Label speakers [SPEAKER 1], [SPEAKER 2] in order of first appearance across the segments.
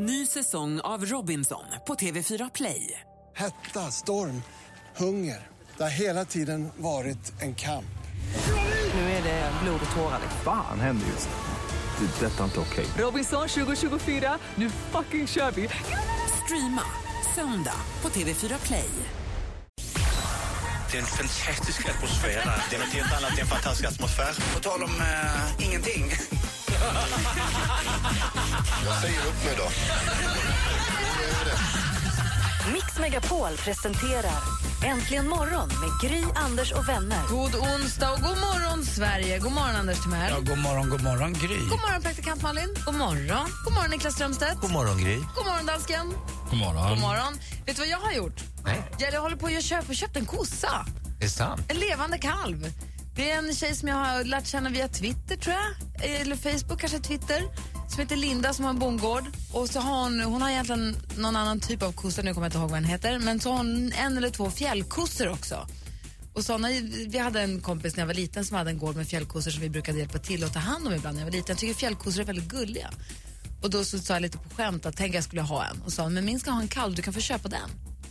[SPEAKER 1] Ny säsong av Robinson på TV4 Play.
[SPEAKER 2] Hetta, storm, hunger. Det har hela tiden varit en kamp.
[SPEAKER 1] Nu är det blod och tårar.
[SPEAKER 3] Fan händer just nu. Det. är Detta är inte okej.
[SPEAKER 1] Robinson 2024, nu fucking kör vi! Streama söndag på TV4 Play.
[SPEAKER 4] Det är en fantastisk atmosfär. Det är något helt annat, det är en fantastisk atmosfär.
[SPEAKER 5] På tal om eh, ingenting.
[SPEAKER 6] Jag säger upp mig då.
[SPEAKER 7] Mix Megapol presenterar Äntligen morgon med Gry, Anders och vänner.
[SPEAKER 8] God onsdag och god morgon, Sverige. God morgon, Anders Timell.
[SPEAKER 5] Ja, god morgon, god morgon, Gry.
[SPEAKER 8] God morgon, praktikant Malin. God morgon. God morgon, Niklas Strömstedt.
[SPEAKER 4] God morgon, Gry.
[SPEAKER 8] God morgon, dansken.
[SPEAKER 9] God morgon.
[SPEAKER 8] God morgon. Vet du vad jag har gjort?
[SPEAKER 9] Nej.
[SPEAKER 8] Jag håller på att köpa köpt en kossa.
[SPEAKER 9] Det är sant.
[SPEAKER 8] En levande kalv. Det är en tjej som jag har lärt känna via Twitter, tror jag. Eller Facebook, kanske Twitter. Som heter Linda, som har en bondgård. Och så har hon, hon har egentligen någon annan typ av kossa, nu kommer jag inte ihåg vad den heter. Men så har hon en eller två fjällkossor också. Och såna, vi hade en kompis när jag var liten som hade en gård med fjällkossor som vi brukade hjälpa till att ta hand om ibland när jag var liten. Jag tycker fjällkossor är väldigt gulliga. Och då så sa jag lite på skämt att tänk jag skulle ha en. Och sa men min ska ha en kalv, du kan få köpa den.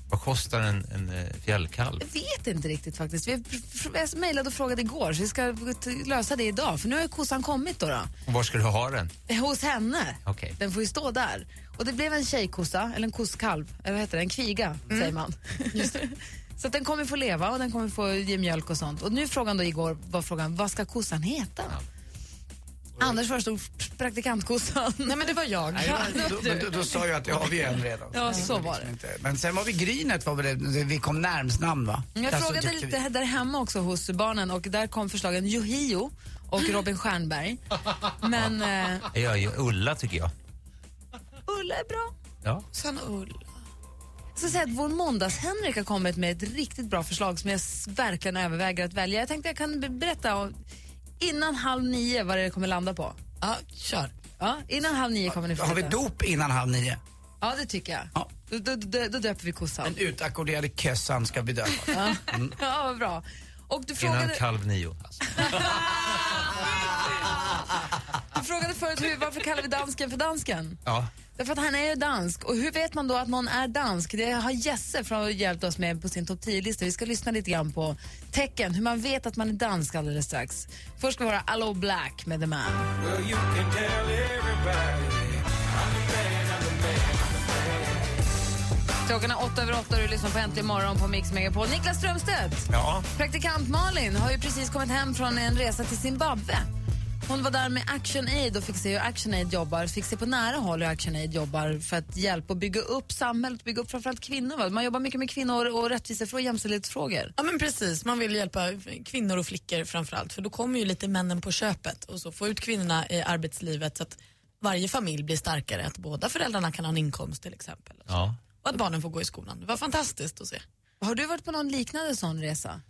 [SPEAKER 9] Vad kostar en, en eh, fjällkalv?
[SPEAKER 8] Jag vet inte riktigt faktiskt. Vi mejlade och frågade igår så vi ska lösa det idag. För nu har ju kossan kommit då. då.
[SPEAKER 9] Och var ska du ha den?
[SPEAKER 8] Hos henne.
[SPEAKER 9] Okej.
[SPEAKER 8] Den får ju stå där. Och det blev en tjejkossa, eller en kosskalv, eller vad heter det, en kviga säger man. så att den kommer få leva och den kommer få ge mjölk och sånt. Och nu frågan då igår var frågan, vad ska kossan heta? Anders föreslog praktikantkossan.
[SPEAKER 10] Nej, men det var jag.
[SPEAKER 5] Nej, då, men då, då sa jag att jag har vi en redan.
[SPEAKER 8] Ja, så var
[SPEAKER 5] Liksom
[SPEAKER 8] det.
[SPEAKER 5] inte. Men sen var vi Grynet, var det, vi kom närmst namn va?
[SPEAKER 8] Jag
[SPEAKER 5] Alltså,
[SPEAKER 8] frågade lite
[SPEAKER 5] vi.
[SPEAKER 8] där hemma också hos barnen och där kom förslagen Yohio och Robin Stjernberg. Men eh,
[SPEAKER 9] Jag gör Ulla tycker jag.
[SPEAKER 8] Ulla är bra.
[SPEAKER 9] Ja.
[SPEAKER 10] Sanna Ull.
[SPEAKER 8] Jag ska säga att vår måndags-Henrik har kommit med ett riktigt bra förslag som jag verkligen överväger att välja. Jag tänkte jag kan be- berätta om- innan halv nio vad det kommer landa på.
[SPEAKER 10] Ja, kör.
[SPEAKER 8] Ja, innan halv nio kommer ni få
[SPEAKER 5] Har vi
[SPEAKER 8] veta.
[SPEAKER 5] dop innan halv nio?
[SPEAKER 8] Ja, det tycker jag.
[SPEAKER 5] Ja.
[SPEAKER 8] Då, då, då, då döper vi kossan.
[SPEAKER 5] Den utackorderade kössan ska bedömas.
[SPEAKER 8] Ja, ja vad bra. Och du
[SPEAKER 9] Innan
[SPEAKER 8] frågade,
[SPEAKER 9] kalv nio.
[SPEAKER 8] Du frågade förut hur, varför kallar vi dansken för dansken?
[SPEAKER 9] Ja.
[SPEAKER 8] Därför att han är ju dansk. Och hur vet man då att någon är dansk? Det har Jesse från hjälpt oss med på sin topp 10-lista. Vi ska lyssna lite grann på tecken, hur man vet att man är dansk alldeles strax. Först ska vi höra Allo Black med The Man. Klockan är åtta över åtta och du lyssnar på Äntligen morgon på Mix Megapol. Niklas Strömstedt,
[SPEAKER 9] ja.
[SPEAKER 8] praktikant Malin, har ju precis kommit hem från en resa till Zimbabwe. Hon var där med Action Aid och fick se hur Action Aid jobbar, fick se på nära håll hur Action Aid jobbar för att hjälpa och bygga upp samhället, bygga upp framförallt kvinnor. Va? Man jobbar mycket med kvinnor och rättvisefrågor, jämställdhetsfrågor.
[SPEAKER 10] Ja men precis, man vill hjälpa kvinnor och flickor framförallt för då kommer ju lite männen på köpet och så få ut kvinnorna i arbetslivet så att varje familj blir starkare, att båda föräldrarna kan ha en inkomst till exempel.
[SPEAKER 9] ja.
[SPEAKER 10] Och att barnen får gå i skolan. Det var fantastiskt att se.
[SPEAKER 8] Har du varit på någon liknande sån resa?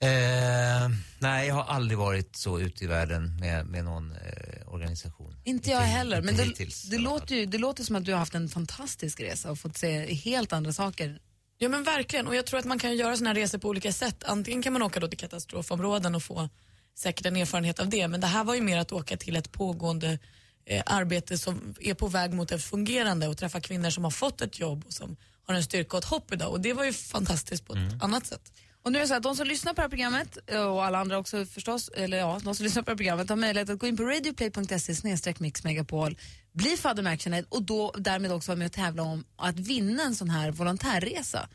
[SPEAKER 9] Eh, nej, jag har aldrig varit så ute i världen med, med någon eh, organisation.
[SPEAKER 8] Inte jag heller, men
[SPEAKER 9] inte
[SPEAKER 8] det,
[SPEAKER 9] hittills,
[SPEAKER 8] det,
[SPEAKER 9] fall.
[SPEAKER 8] låter ju, det låter som att du har haft en fantastisk resa och fått se helt andra saker.
[SPEAKER 10] Ja men verkligen och jag tror att man kan göra såna här resor på olika sätt. Antingen kan man åka då till katastrofområden och få säkert en erfarenhet av det men det här var ju mer att åka till ett pågående eh, arbete som är på väg mot ett fungerande och träffa kvinnor som har fått ett jobb och som har en styrka och ett hopp idag och det var ju fantastiskt på ett annat sätt.
[SPEAKER 8] Och nu är det så att de som lyssnar på det här programmet, eh, och alla andra också förstås, eller ja, de som lyssnar på det här programmet har möjlighet att gå in på radioplay.se snedstreck mixmegapol, bli fadder med och då därmed också vara med och tävla om att vinna en sån här volontärresa.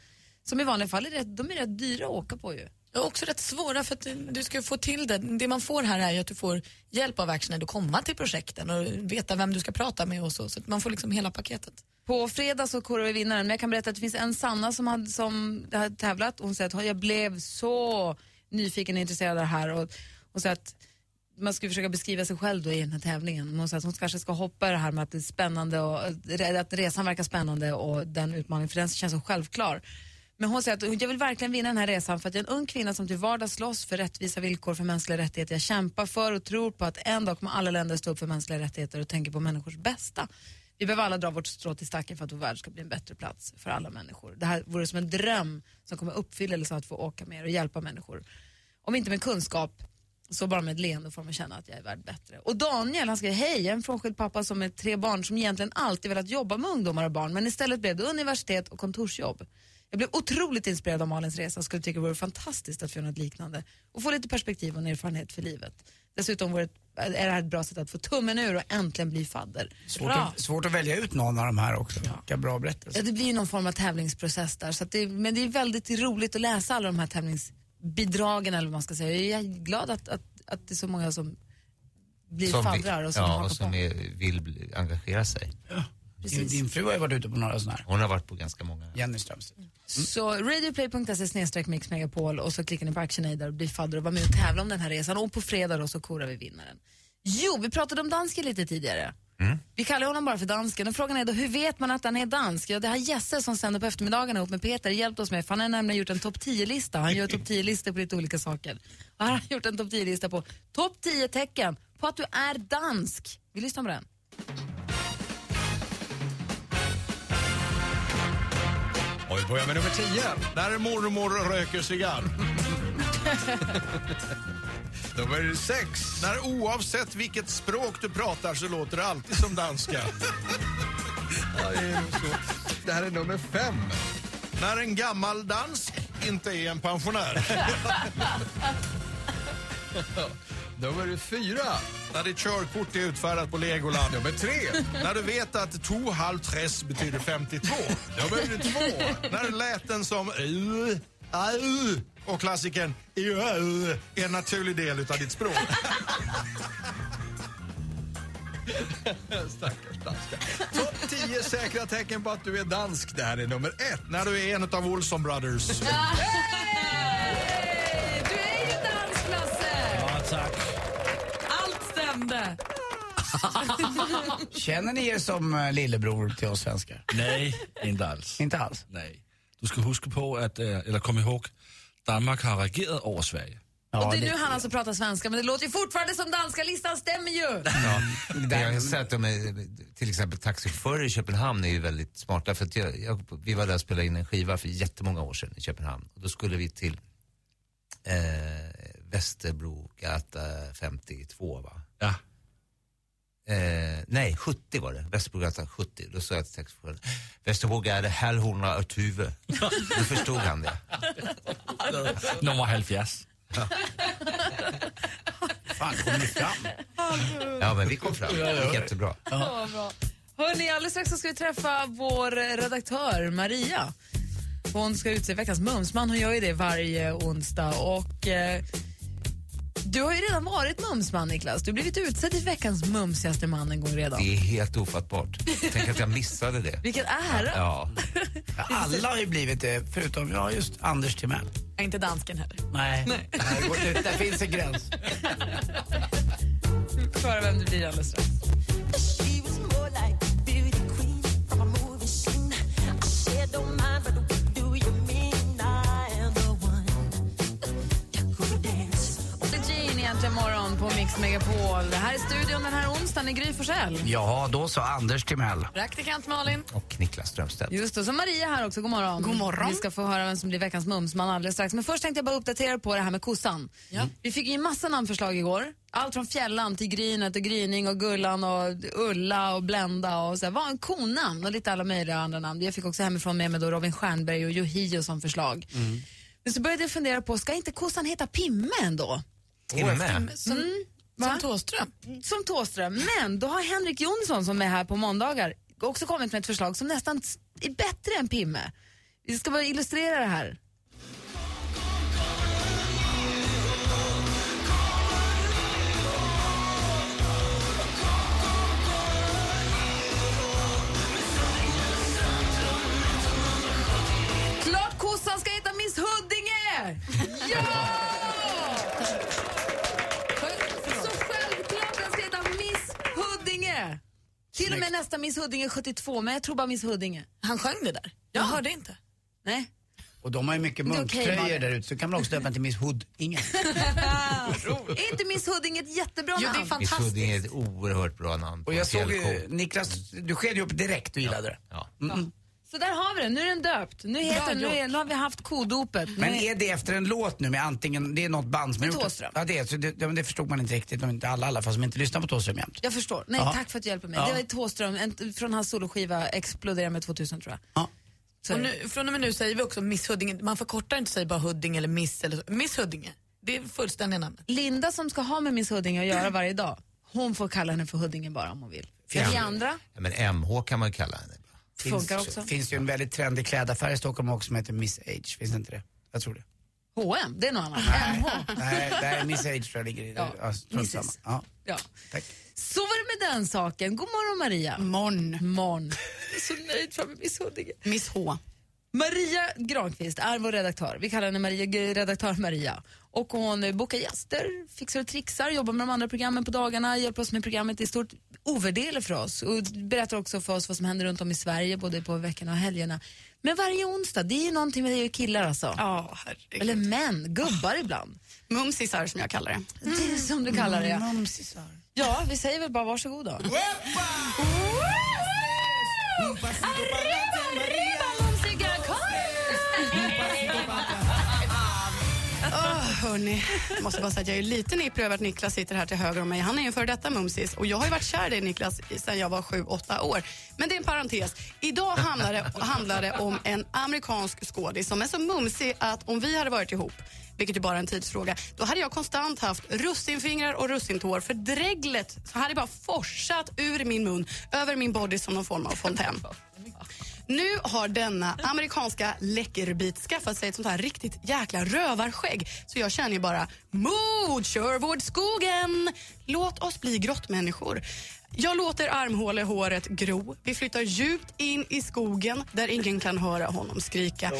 [SPEAKER 8] Som i vanliga fall är rätt, de är rätt dyra att åka på ju.
[SPEAKER 10] Och också rätt svåra för att du ska få till det. Det man får här är ju att du får hjälp av actionaid att komma till projekten och veta vem du ska prata med och så. Så att man får liksom hela paketet.
[SPEAKER 8] På fredag så korar vi vinnaren, men jag kan berätta att det finns en Sanna som hade, som hade tävlat och hon säger att jag blev så nyfiken och intresserad av det här och hon säger att man ska försöka beskriva sig själv då i den här tävlingen. Men Hon säger att hon kanske ska hoppa i det här med att det är spännande och eh, att resan verkar spännande och den utmaningen, för den känns så självklar. Men hon säger att jag vill verkligen vinna den här resan för att jag är en ung kvinna som till vardags slåss för rättvisa villkor för mänskliga rättigheter. Jag kämpar för och tror på att en dag kommer alla länder stå upp för mänskliga rättigheter och tänker på människors bästa. Vi behöver alla dra vårt strå till stacken för att vår värld ska bli en bättre plats för alla människor. Det här vore som en dröm som kommer uppfyllelse att få åka med er och hjälpa människor. Om inte med kunskap Så bara med ett leende får man känna att jag är värd bättre. Och Daniel han skriver, hej, jag är en frånskild pappa som med tre barn som egentligen alltid velat jobba med ungdomar och barn men istället blev det universitet och kontorsjobb. Jag blev otroligt inspirerad av Malins resa och skulle tycka det vore fantastiskt att få göra något liknande och få lite perspektiv och en erfarenhet för livet. Dessutom vore är det här ett bra sätt att få tummen ur och äntligen bli fadder.
[SPEAKER 5] Svårt att, svårt att välja ut någon av de här också. Vilka bra berättelser.
[SPEAKER 8] Ja, det blir någon form av tävlingsprocess där. Så att det, men det är väldigt roligt att läsa alla de här tävlingsbidragen eller vad man ska säga. Jag är glad att, att, att det är så många som blir
[SPEAKER 9] Som
[SPEAKER 8] faddrar och som
[SPEAKER 9] ja, och som är, vill bli, engagera sig.
[SPEAKER 5] Din, din fru har ju varit ute på några sådana här.
[SPEAKER 9] Hon har varit på ganska många.
[SPEAKER 5] Jenny Strömstedt.
[SPEAKER 8] Så radioplay.se snedstreck mix megapol och så klickar ni på ActionAid och blir fadder och var med och tävla om den här resan. Och på fredag då så korar vi vinnaren. Jo, vi pratade om dansken lite tidigare. Vi kallar honom bara för dansken och frågan är då hur vet man att han är dansk? Ja, det har Jesse som sänder på eftermiddagarna ihop med Peter hjälpt oss med för han har nämligen gjort en topp 10-lista. Han gör topp 10-listor på lite olika saker. Och här har han gjort en topp 10-lista på topp 10 tecken på att du är dansk. Vi lyssnar på den.
[SPEAKER 11] Och vi börjar med nummer 10. Där är mormor röker cigarr. nummer 6. När oavsett vilket språk du pratar så låter det alltid som danska. ja, det, är nog så. det här är nummer 5. När en gammal dansk inte är en pensionär. Nummer fyra. När ditt körkort är utfärdat på Legoland. Nummer tre. När du vet att to halv tres betyder 52. Nummer två. När läten som uh, uh, och klassikern uh, är en naturlig del utav ditt språk. Stackars danska. Topp 10 säkra tecken på att du är dansk. Det här är nummer ett. När du är en av Olsson Brothers.
[SPEAKER 8] Du
[SPEAKER 10] Stämde.
[SPEAKER 5] Känner ni er som eh, lillebror till oss svenskar?
[SPEAKER 12] Nej, inte alls.
[SPEAKER 5] Inte alls?
[SPEAKER 12] Nej. Du ska huska på att, eh, eller kom ihåg, Danmark har reagerat över Sverige.
[SPEAKER 8] och det är nu han alltså pratar svenska men det låter ju fortfarande som danska listan stämmer ju!
[SPEAKER 9] Ja, jag har sett att de är, till exempel taxichaufförer i Köpenhamn är ju väldigt smarta. För att jag, jag, vi var där och spelade in en skiva för jättemånga år sedan i Köpenhamn. Och då skulle vi till eh, Västerbrogata 52 va?
[SPEAKER 12] Ja.
[SPEAKER 9] Eh, nej, 70 var det. Västerbrogata 70. Då sa jag till taxichauffören, Västerbrogata halv 120. Då förstod han det.
[SPEAKER 12] Nummer 70.
[SPEAKER 5] Fan, kom ni fram?
[SPEAKER 9] Ja, men vi kom fram. Det gick jättebra.
[SPEAKER 8] Ja, bra. Hörrni, alldeles strax så ska vi träffa vår redaktör Maria. Hon ska utse veckans mumsman. Hon gör ju det varje onsdag. Och, eh, du har ju redan varit mumsman, Niklas. Du har blivit utsedd till veckans mumsigaste man en gång redan.
[SPEAKER 9] Det är helt ofattbart. Tänk att jag missade det.
[SPEAKER 8] Vilken ära!
[SPEAKER 9] Ja.
[SPEAKER 5] Alla har ju blivit det, förutom ja, just Anders Timell.
[SPEAKER 10] Inte dansken heller.
[SPEAKER 5] Nej, Nej. det går, det, där finns en gräns.
[SPEAKER 8] Vi får höra vem det blir alldeles strax. Morgon på Mix Megapol. Det här är studion den här onsdagen i Gry Forssell.
[SPEAKER 5] Ja, då så Anders Timell.
[SPEAKER 10] Praktikant Malin.
[SPEAKER 9] Och Niklas Strömstedt.
[SPEAKER 8] Just det, så Maria här också. God morgon.
[SPEAKER 10] God morgon.
[SPEAKER 8] Vi ska få höra vem som blir veckans mumsman alldeles strax. Men först tänkte jag bara uppdatera på det här med kossan. Vi fick ju en massa namnförslag igår. Allt från Fjällan till Grynet och Gryning och Gullan och Ulla och Blenda och så här. Var en konamn och lite alla möjliga andra namn. Jag fick också hemifrån med mig då Robin Stjernberg och Yohio som förslag. Men så började jag fundera på, ska inte kossan heta Pimme ändå?
[SPEAKER 9] Timme.
[SPEAKER 10] Som,
[SPEAKER 8] Va?
[SPEAKER 10] som Thåström.
[SPEAKER 8] Som Thåström. Men då har Henrik Jonsson som är här på måndagar också kommit med ett förslag som nästan är bättre än Pimme. Vi ska bara illustrera det här. Klart kossan ska heta Miss Huddinge! Ja! Till och med nästa Miss Huddinge 72, men jag tror bara Miss Huddinge.
[SPEAKER 10] Han sjöng det där. Jag hörde inte.
[SPEAKER 8] Nej.
[SPEAKER 5] Och de har ju mycket munktröjor
[SPEAKER 8] Malin.
[SPEAKER 5] där ute, så kan man också döpa till Miss Hood. Ingen.
[SPEAKER 8] är inte Miss Huddinge ett jättebra
[SPEAKER 10] Jo, det är
[SPEAKER 8] namn?
[SPEAKER 10] fantastiskt.
[SPEAKER 9] Miss Huddinge är ett oerhört bra namn
[SPEAKER 5] Och jag såg ju, Niklas, du sken ju upp direkt och gillade det.
[SPEAKER 9] Ja.
[SPEAKER 5] Mm.
[SPEAKER 8] Så där har vi den, nu är den döpt. Nu, heter, den- nu, är, nu har vi haft kodopet. Nu
[SPEAKER 5] Men är det efter en låt nu med antingen, det är något band som har gjort det?
[SPEAKER 8] Thåström.
[SPEAKER 5] Ja det är så det, ja, men det förstod man inte riktigt, och inte alla i alla fall som inte lyssnar på Thåström jämt.
[SPEAKER 8] Jag förstår. Nej,
[SPEAKER 5] Ja.
[SPEAKER 8] tack för att du hjälper mig.
[SPEAKER 5] Ja.
[SPEAKER 8] Det var Thåström, en, från hans soloskiva Explodera med 2000 tror jag. Så
[SPEAKER 10] Och
[SPEAKER 8] är det.
[SPEAKER 10] nu, från och med nu säger vi också Miss Huddinge. Man förkortar inte säger bara Huddinge eller Miss eller så. Miss Huddinge. Det är fullständiga namnet.
[SPEAKER 8] Linda som ska ha med Miss Huddinge att göra varje dag, hon får kalla henne för Huddinge bara om hon vill. För vi andra
[SPEAKER 9] Ja, men MH kan man ju kalla henne.
[SPEAKER 8] Funkar
[SPEAKER 5] finns,
[SPEAKER 8] också.
[SPEAKER 5] finns ju en väldigt trendig klädaffär i Stockholm också som heter Miss Age, finns det inte det? Jag tror det.
[SPEAKER 8] H&M, det är något annat.
[SPEAKER 5] Nej, det här är Miss Age tror jag ligger i.
[SPEAKER 8] Ja,
[SPEAKER 5] Ja. Ja.
[SPEAKER 8] Ja.
[SPEAKER 5] Tack.
[SPEAKER 8] Så var det med den saken. God morgon Maria.
[SPEAKER 13] Morgon.
[SPEAKER 8] Morgon. Jag är så nöjd framme Miss Huddinge.
[SPEAKER 13] Miss H.
[SPEAKER 8] Maria Granqvist är vår redaktör. Vi kallar henne Maria, redaktör Maria. Och hon bokar gäster, fixar och trixar, jobbar med de andra programmen på dagarna, hjälper oss med programmet i stort. Ovärderlig för oss och berättar också för oss vad som händer runt om i Sverige både på veckorna och helgerna. Men varje onsdag, det är ju någonting med det killar alltså.
[SPEAKER 13] Ja, herregud.
[SPEAKER 8] Eller män, gubbar ibland.
[SPEAKER 13] Mumsisar som jag kallar det.
[SPEAKER 8] Det är som du kallar det. ja.
[SPEAKER 5] Mumsisar.
[SPEAKER 8] Ja, vi säger väl bara varsågod då.
[SPEAKER 13] Oh, hörni, jag måste bara säga att jag är lite nipprig över att Niklas sitter här till höger om mig. Han är ju en före detta mumsis och jag har ju varit kär i Niklas sedan jag var sju, åtta år. Men det är en parentes. Idag handlar det, handlar det om en amerikansk skådis som är så mumsig att om vi hade varit ihop vilket ju bara är en tidsfråga, då hade jag konstant haft russinfingrar och russintår för dreglet så hade bara forsat ur min mun över min body som någon form av fontän. Nu har denna amerikanska läckerbit skaffat sig ett sånt här riktigt jäkla rövarskägg. Så jag känner ju bara, mod Sherwoodskogen! Låt oss bli grottmänniskor. Jag låter armhålehåret gro. Vi flyttar djupt in i skogen där ingen kan höra honom skrika.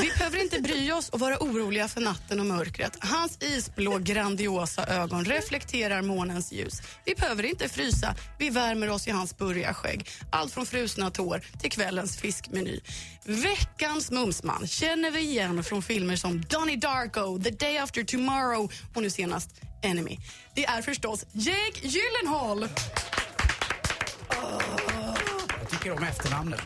[SPEAKER 13] Vi behöver inte bry oss och vara oroliga för natten och mörkret. Hans isblå grandiosa ögon reflekterar månens ljus. Vi behöver inte frysa. Vi värmer oss i hans skägg. Allt från frusna tår till kvällens fiskmeny. Veckans mumsman känner vi igen från filmer som Donnie Darko, The Day After Tomorrow och nu senast Enemy. Det är förstås Jake Gyllenhaal.
[SPEAKER 5] Jag tycker om efternamnet.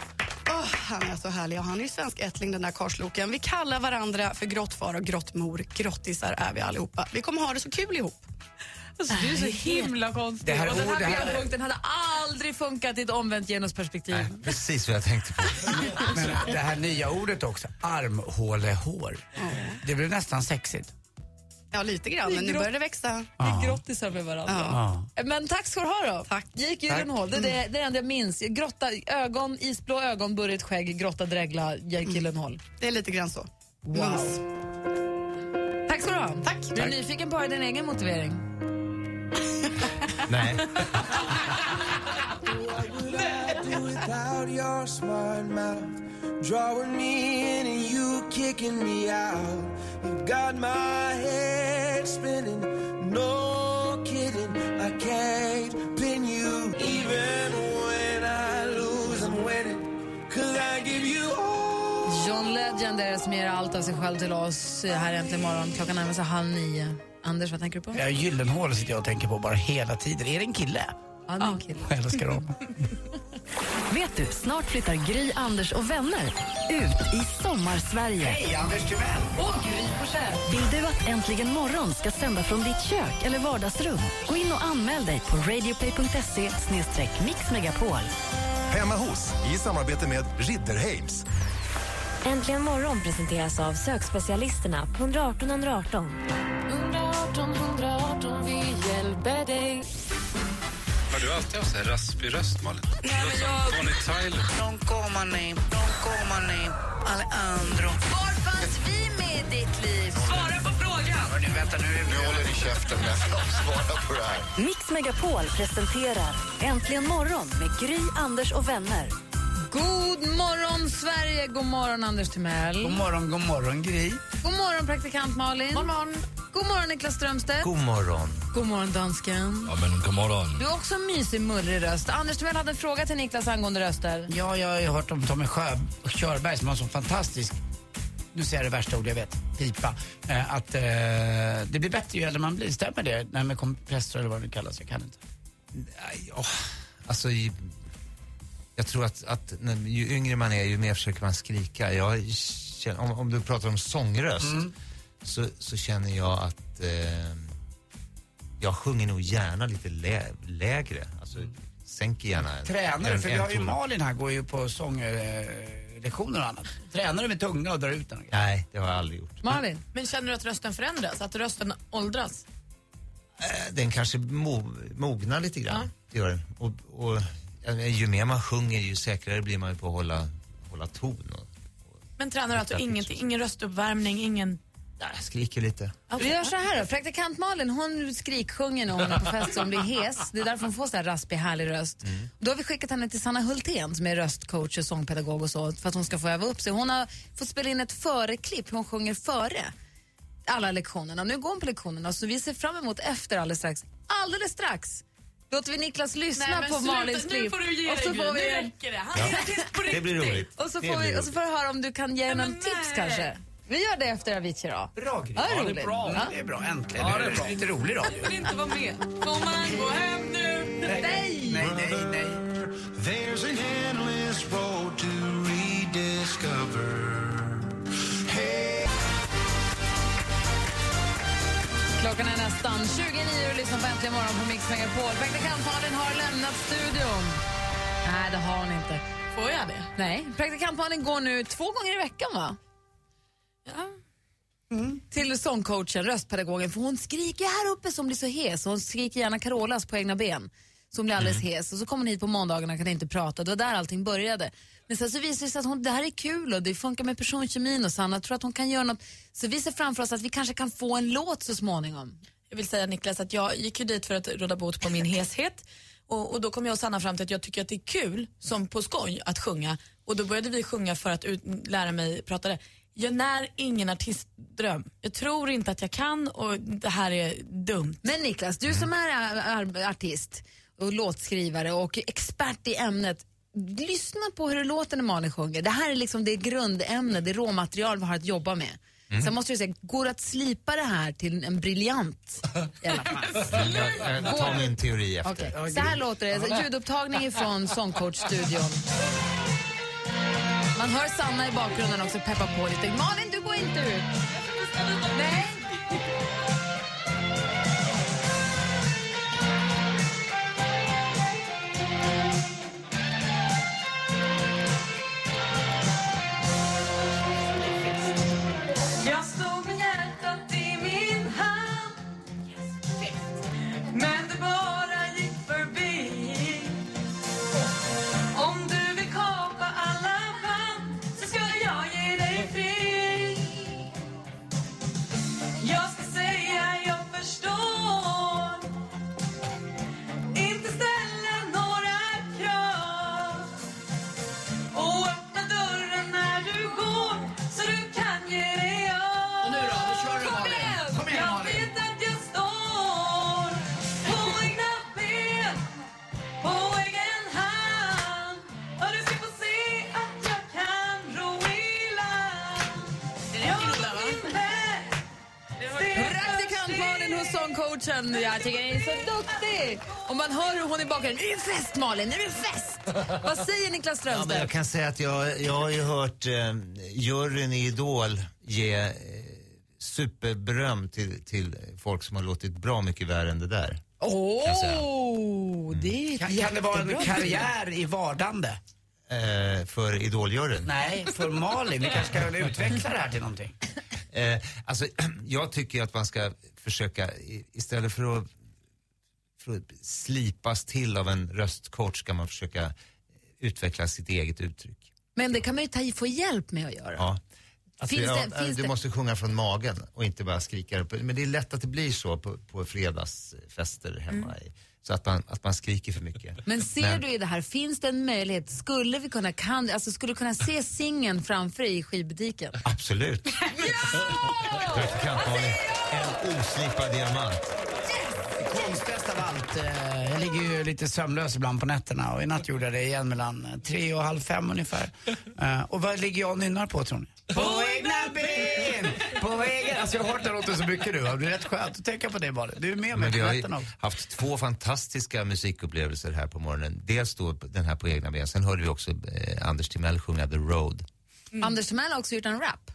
[SPEAKER 13] Åh, han är så härlig och han är ju svensk ättling den där karsloken. Vi kallar varandra för grottfar och grottmor. Grottisar är vi allihopa. Vi kommer ha det så kul ihop.
[SPEAKER 8] Alltså, du är så himla konstig.
[SPEAKER 5] Det här
[SPEAKER 8] och den här
[SPEAKER 5] här-
[SPEAKER 8] programpunkten hade aldrig funkat i ett omvänt genusperspektiv.
[SPEAKER 9] Nej, precis vad jag tänkte på.
[SPEAKER 5] Men det här nya ordet också, armhålehår. Det blev nästan sexigt.
[SPEAKER 13] Ja, lite grann, men nu börjar det växa.
[SPEAKER 8] Vi är grottisar med varandra.
[SPEAKER 5] Ja.
[SPEAKER 8] Men tack ska du ha då.
[SPEAKER 13] Tack.
[SPEAKER 8] Jake Gyllenhaal, det, är det, det är det enda jag minns. Grotta, ögon, isblå ögon, burrigt skägg, grotta, dregla, Jake Gyllenhaal.
[SPEAKER 13] Det är lite grann så.
[SPEAKER 8] Wow. Tack ska du ha.
[SPEAKER 13] Tack.
[SPEAKER 8] Är du nyfiken på din egen motivering?
[SPEAKER 9] Nej.
[SPEAKER 14] Spinning, no kidding. I can't pin you even when I lose. I'm winning, cause I give you all.
[SPEAKER 8] John Legend är som ger allt av sig själv till oss här äntligen morgon. Klockan närmar sig halv nio. Anders, vad tänker du på?
[SPEAKER 5] Ja, Gyllenhaal sitter jag och tänker på bara hela tiden. Är det en kille?
[SPEAKER 8] Ja, det är en kille.
[SPEAKER 5] Jag älskar dem.
[SPEAKER 7] Vet du, snart flyttar Gry, Anders och vänner ut i sommarsverige.
[SPEAKER 5] Hej, Anders Timell!
[SPEAKER 8] Och Gry Forssell.
[SPEAKER 7] Vill du att Äntligen morgon ska sända från ditt kök eller vardagsrum? Gå in och anmäl dig på radioplay.se mixmegapol.
[SPEAKER 15] Hemma hos, i samarbete med Ridderheims.
[SPEAKER 16] Äntligen morgon presenteras av sökspecialisterna på 118 118.
[SPEAKER 17] 118 118,
[SPEAKER 18] Har du alltid haft så här raspig röst, Malin?
[SPEAKER 5] Nej, men
[SPEAKER 18] jag... Bonnie Tyler.
[SPEAKER 5] Non comane, non comane, Alejandro.
[SPEAKER 8] Var fanns vi med i ditt liv? Svara på frågan!
[SPEAKER 5] Hörni, vänta nu.
[SPEAKER 6] Nu håller ni käften med svara på det här.
[SPEAKER 7] Mix Megapol presenterar Äntligen morgon med Gry, Anders och vänner.
[SPEAKER 8] God morgon, Sverige! God morgon, Anders Timell.
[SPEAKER 5] God morgon, god morgon, Gry.
[SPEAKER 8] God morgon, praktikant Malin. God morgon, god morgon Niklas Strömstedt.
[SPEAKER 9] God morgon.
[SPEAKER 8] God morgon, dansken.
[SPEAKER 12] Ja, men god morgon.
[SPEAKER 8] Du har också en mysig, mullig röst. Anders Timell hade en fråga till Niklas angående röster.
[SPEAKER 5] Ja, jag har ju hört om Tommy Sjö, Körberg som har en sån fantastisk, nu säger jag det värsta ordet jag vet, pipa. Eh, att eh, det blir bättre ju äldre man blir. Stämmer det? Nej, med kompressor eller vad det kallas, jag kan inte.
[SPEAKER 9] Nej, åh, alltså, jag tror att, att när, ju yngre man är ju mer försöker man skrika. Jag om, om du pratar om sångröst
[SPEAKER 5] Mm.
[SPEAKER 9] Så, så känner jag att eh, jag sjunger nog gärna lite lä, lägre. Alltså sänker gärna en,
[SPEAKER 5] Tränar
[SPEAKER 9] en,
[SPEAKER 5] du? För vi
[SPEAKER 9] en
[SPEAKER 5] har ju
[SPEAKER 9] ton.
[SPEAKER 5] Malin här, går ju på sånglektioner och annat. Tränar du med tunga och drar ut den?
[SPEAKER 9] Nej, det har jag aldrig gjort.
[SPEAKER 8] Malin?
[SPEAKER 10] Men känner du att rösten förändras? Att rösten åldras?
[SPEAKER 9] Eh, Den kanske mo, mognar lite grann. Det gör den. Och, och, ja, ju mer man sjunger ju säkrare blir man ju på att hålla, hålla ton. Och,
[SPEAKER 10] Men tränar du alltså
[SPEAKER 9] Exakt.
[SPEAKER 10] ingenting? Ingen röstuppvärmning, ingen...
[SPEAKER 9] jag skriker lite.
[SPEAKER 8] Vi gör så här då. Praktikant Malin hon skriksjunger när hon är på fest så hon blir hes. Det är därför hon får så här raspig, härlig röst. Då har vi skickat henne till Sanna Hultén som är röstcoach och sångpedagog och så för att hon ska få öva upp sig. Hon har fått spela in ett föreklipp hon sjunger före alla lektionerna. Nu går hon på lektionerna så vi ser fram emot efter alldeles strax. Alldeles strax låter vi Niklas lyssna
[SPEAKER 10] Nej,
[SPEAKER 8] på
[SPEAKER 10] sluta.
[SPEAKER 8] Malins
[SPEAKER 10] Nu
[SPEAKER 8] klipp.
[SPEAKER 10] får du ge
[SPEAKER 8] och så
[SPEAKER 10] dig,
[SPEAKER 8] får vi
[SPEAKER 10] Nu räcker det. Han är artist på
[SPEAKER 9] Det blir roligt.
[SPEAKER 8] och så, får vi, och så får vi höra om du kan ge henne någon tips kanske. Vi gör det efter Avicii då.
[SPEAKER 5] Bra Gry.
[SPEAKER 8] Ja,
[SPEAKER 5] Ja, det
[SPEAKER 8] roligt.
[SPEAKER 5] är bra.
[SPEAKER 8] Ja.
[SPEAKER 5] Det är bra. Äntligen.
[SPEAKER 8] Ja,
[SPEAKER 5] det
[SPEAKER 8] är bra.
[SPEAKER 5] lite rolig radio.
[SPEAKER 10] vill inte vara med. Får man gå hem nu?
[SPEAKER 5] Nej, nej, nej, nej.
[SPEAKER 14] There's an endless road to rediscover.
[SPEAKER 8] Klockan är nästan 29 och lyssnar på Äntligen morgon på Mix Megapol. Praktikant Malin har lämnat studion. Nej, det har hon inte.
[SPEAKER 10] Får jag det?
[SPEAKER 8] Nej, praktikant Malin går nu två gånger i veckan va?
[SPEAKER 10] Ja.
[SPEAKER 8] Till sångcoachen, röstpedagogen, för hon skriker här uppe som blir så hes. Hon skriker gärna Carolas på egna ben som blir alldeles hes. Och så kommer hon hit på måndagarna och kan inte prata. Det var där allting började. Men sen så visar det sig att hon, det här är kul och det funkar med personkemin och Sanna tror att hon kan göra något. Så vi ser framför oss att vi kanske kan få en låt så småningom.
[SPEAKER 10] Jag vill säga Niklas att jag gick ju dit för att råda bot på min heshet. Och, och då kom jag och Sanna fram till att jag tycker att det är kul, som på skoj, att sjunga. Och då började vi sjunga för att ut, lära mig prata det. Jag när ingen artistdröm. Jag tror inte att jag kan och det här är dumt.
[SPEAKER 8] Men Niklas, du som är ar- artist och låtskrivare och expert i ämnet. Lyssna på hur det låter när Malin sjunger. Det här är liksom det grundämne, det råmaterial vi har att jobba med.
[SPEAKER 9] Mm.
[SPEAKER 8] Sen måste jag säga, går det att slipa det här till en briljant i alla fall?
[SPEAKER 9] Jag, jag tar min teori efter.
[SPEAKER 8] Okej, Så här låter det. Ljudupptagning från Sångcoach-studion. Man hör Sanna i bakgrunden också peppa på lite. Malin, du går inte ut. Nej.
[SPEAKER 5] Malin,
[SPEAKER 8] nu är det fest! Vad säger Niklas
[SPEAKER 9] Ja, men
[SPEAKER 8] Strömstedt?
[SPEAKER 9] jag kan säga att jag, jag har ju hört eh, juryn i Idol ge eh, superberöm till, till folk som har låtit bra mycket värre än det där.
[SPEAKER 8] Åh,
[SPEAKER 9] jag säga.
[SPEAKER 8] det är
[SPEAKER 5] Kan, kan det vara en
[SPEAKER 8] jättebra.
[SPEAKER 5] karriär i vardande?
[SPEAKER 9] Eh, för Idoljuryn.
[SPEAKER 5] Nej, för Malin. Vi kanske ska utveckla det här till någonting.
[SPEAKER 9] Eh, alltså, jag tycker att man ska försöka, i- istället för att slipas till av en röstcoach, ska man försöka utveckla sitt eget uttryck.
[SPEAKER 8] Men det kan man ju ta, få hjälp med att göra.
[SPEAKER 9] Ja. Alltså,
[SPEAKER 8] Finns
[SPEAKER 9] ja,
[SPEAKER 8] det- finns
[SPEAKER 9] du
[SPEAKER 8] det-
[SPEAKER 9] måste sjunga från magen och inte bara skrika. upp. Men det är lätt att det blir så på, på fredagsfester hemma. I, så att man, att man skriker för mycket.
[SPEAKER 8] Mm. Men ser du i det här, finns det en möjlighet, skulle vi kunna, kan, alltså skulle du kunna se singeln framför dig i skivbutiken?
[SPEAKER 9] Absolut. Praktikant-Malin, en oslipad diamant.
[SPEAKER 5] Konstigast av allt, eh, jag ligger ju lite sömnlös ibland på nätterna och i natt gjorde jag det igen mellan tre och halv fem ungefär. Eh, och vad ligger jag och nynnar på tror ni? På egna ben, På vägen, alltså jag har hört den låten så mycket nu. Det är rätt skönt att tänka på det bara. Du är med mig på
[SPEAKER 9] vi har ju
[SPEAKER 5] natten också.
[SPEAKER 9] haft två fantastiska musikupplevelser här på morgonen. Dels då den här på egna ben, sen hörde vi också eh, Anders Timell sjunga The Road.
[SPEAKER 8] Anders Timell har också gjort en rap.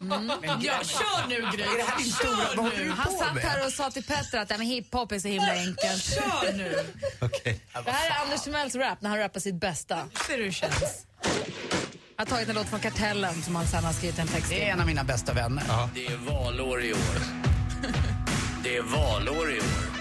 [SPEAKER 8] Mm.
[SPEAKER 10] Ja, kör nu Gry.
[SPEAKER 5] Är det här din stora- vad håller du
[SPEAKER 8] Han
[SPEAKER 5] på
[SPEAKER 8] satt
[SPEAKER 5] med?
[SPEAKER 8] här och sa till Petter att ja, men hiphop är så himla enkelt.
[SPEAKER 10] Kör nu.
[SPEAKER 8] Det här är Anders Timells rap när han rappar sitt bästa.
[SPEAKER 10] ser hur det känns.
[SPEAKER 8] Jag har tagit en låt från Kartellen som han sen har skrivit en text
[SPEAKER 5] Det är
[SPEAKER 8] till.
[SPEAKER 5] en av mina bästa vänner.
[SPEAKER 19] Det är valår i år. Det är valår i år.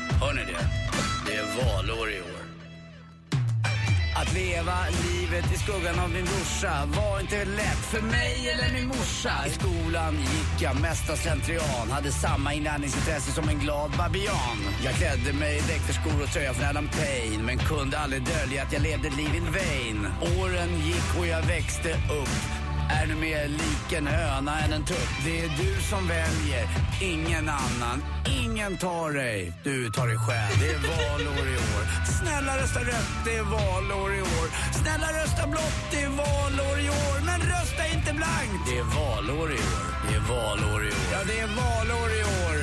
[SPEAKER 5] Att leva livet i skuggan av min brorsa var inte lätt för mig eller min morsa. I skolan gick jag mesta slentrian, hade samma inlärningsintresse som en glad babian. Jag klädde mig i dräkterskor och tröja från Adam Payne men kunde aldrig dölja att jag levde ett liv in vain. Åren gick och jag växte upp. Är du mer lik en höna än en tupp. Det är du som väljer, ingen annan. Ingen tar dig, du tar dig själv. Det är valår i år. Snälla rösta rött, det är valår i år. Snälla rösta blått, det är valår i år. Men rösta inte blankt.
[SPEAKER 19] Det är valår i år. Det är valår i år.
[SPEAKER 5] Ja, det är valår i år.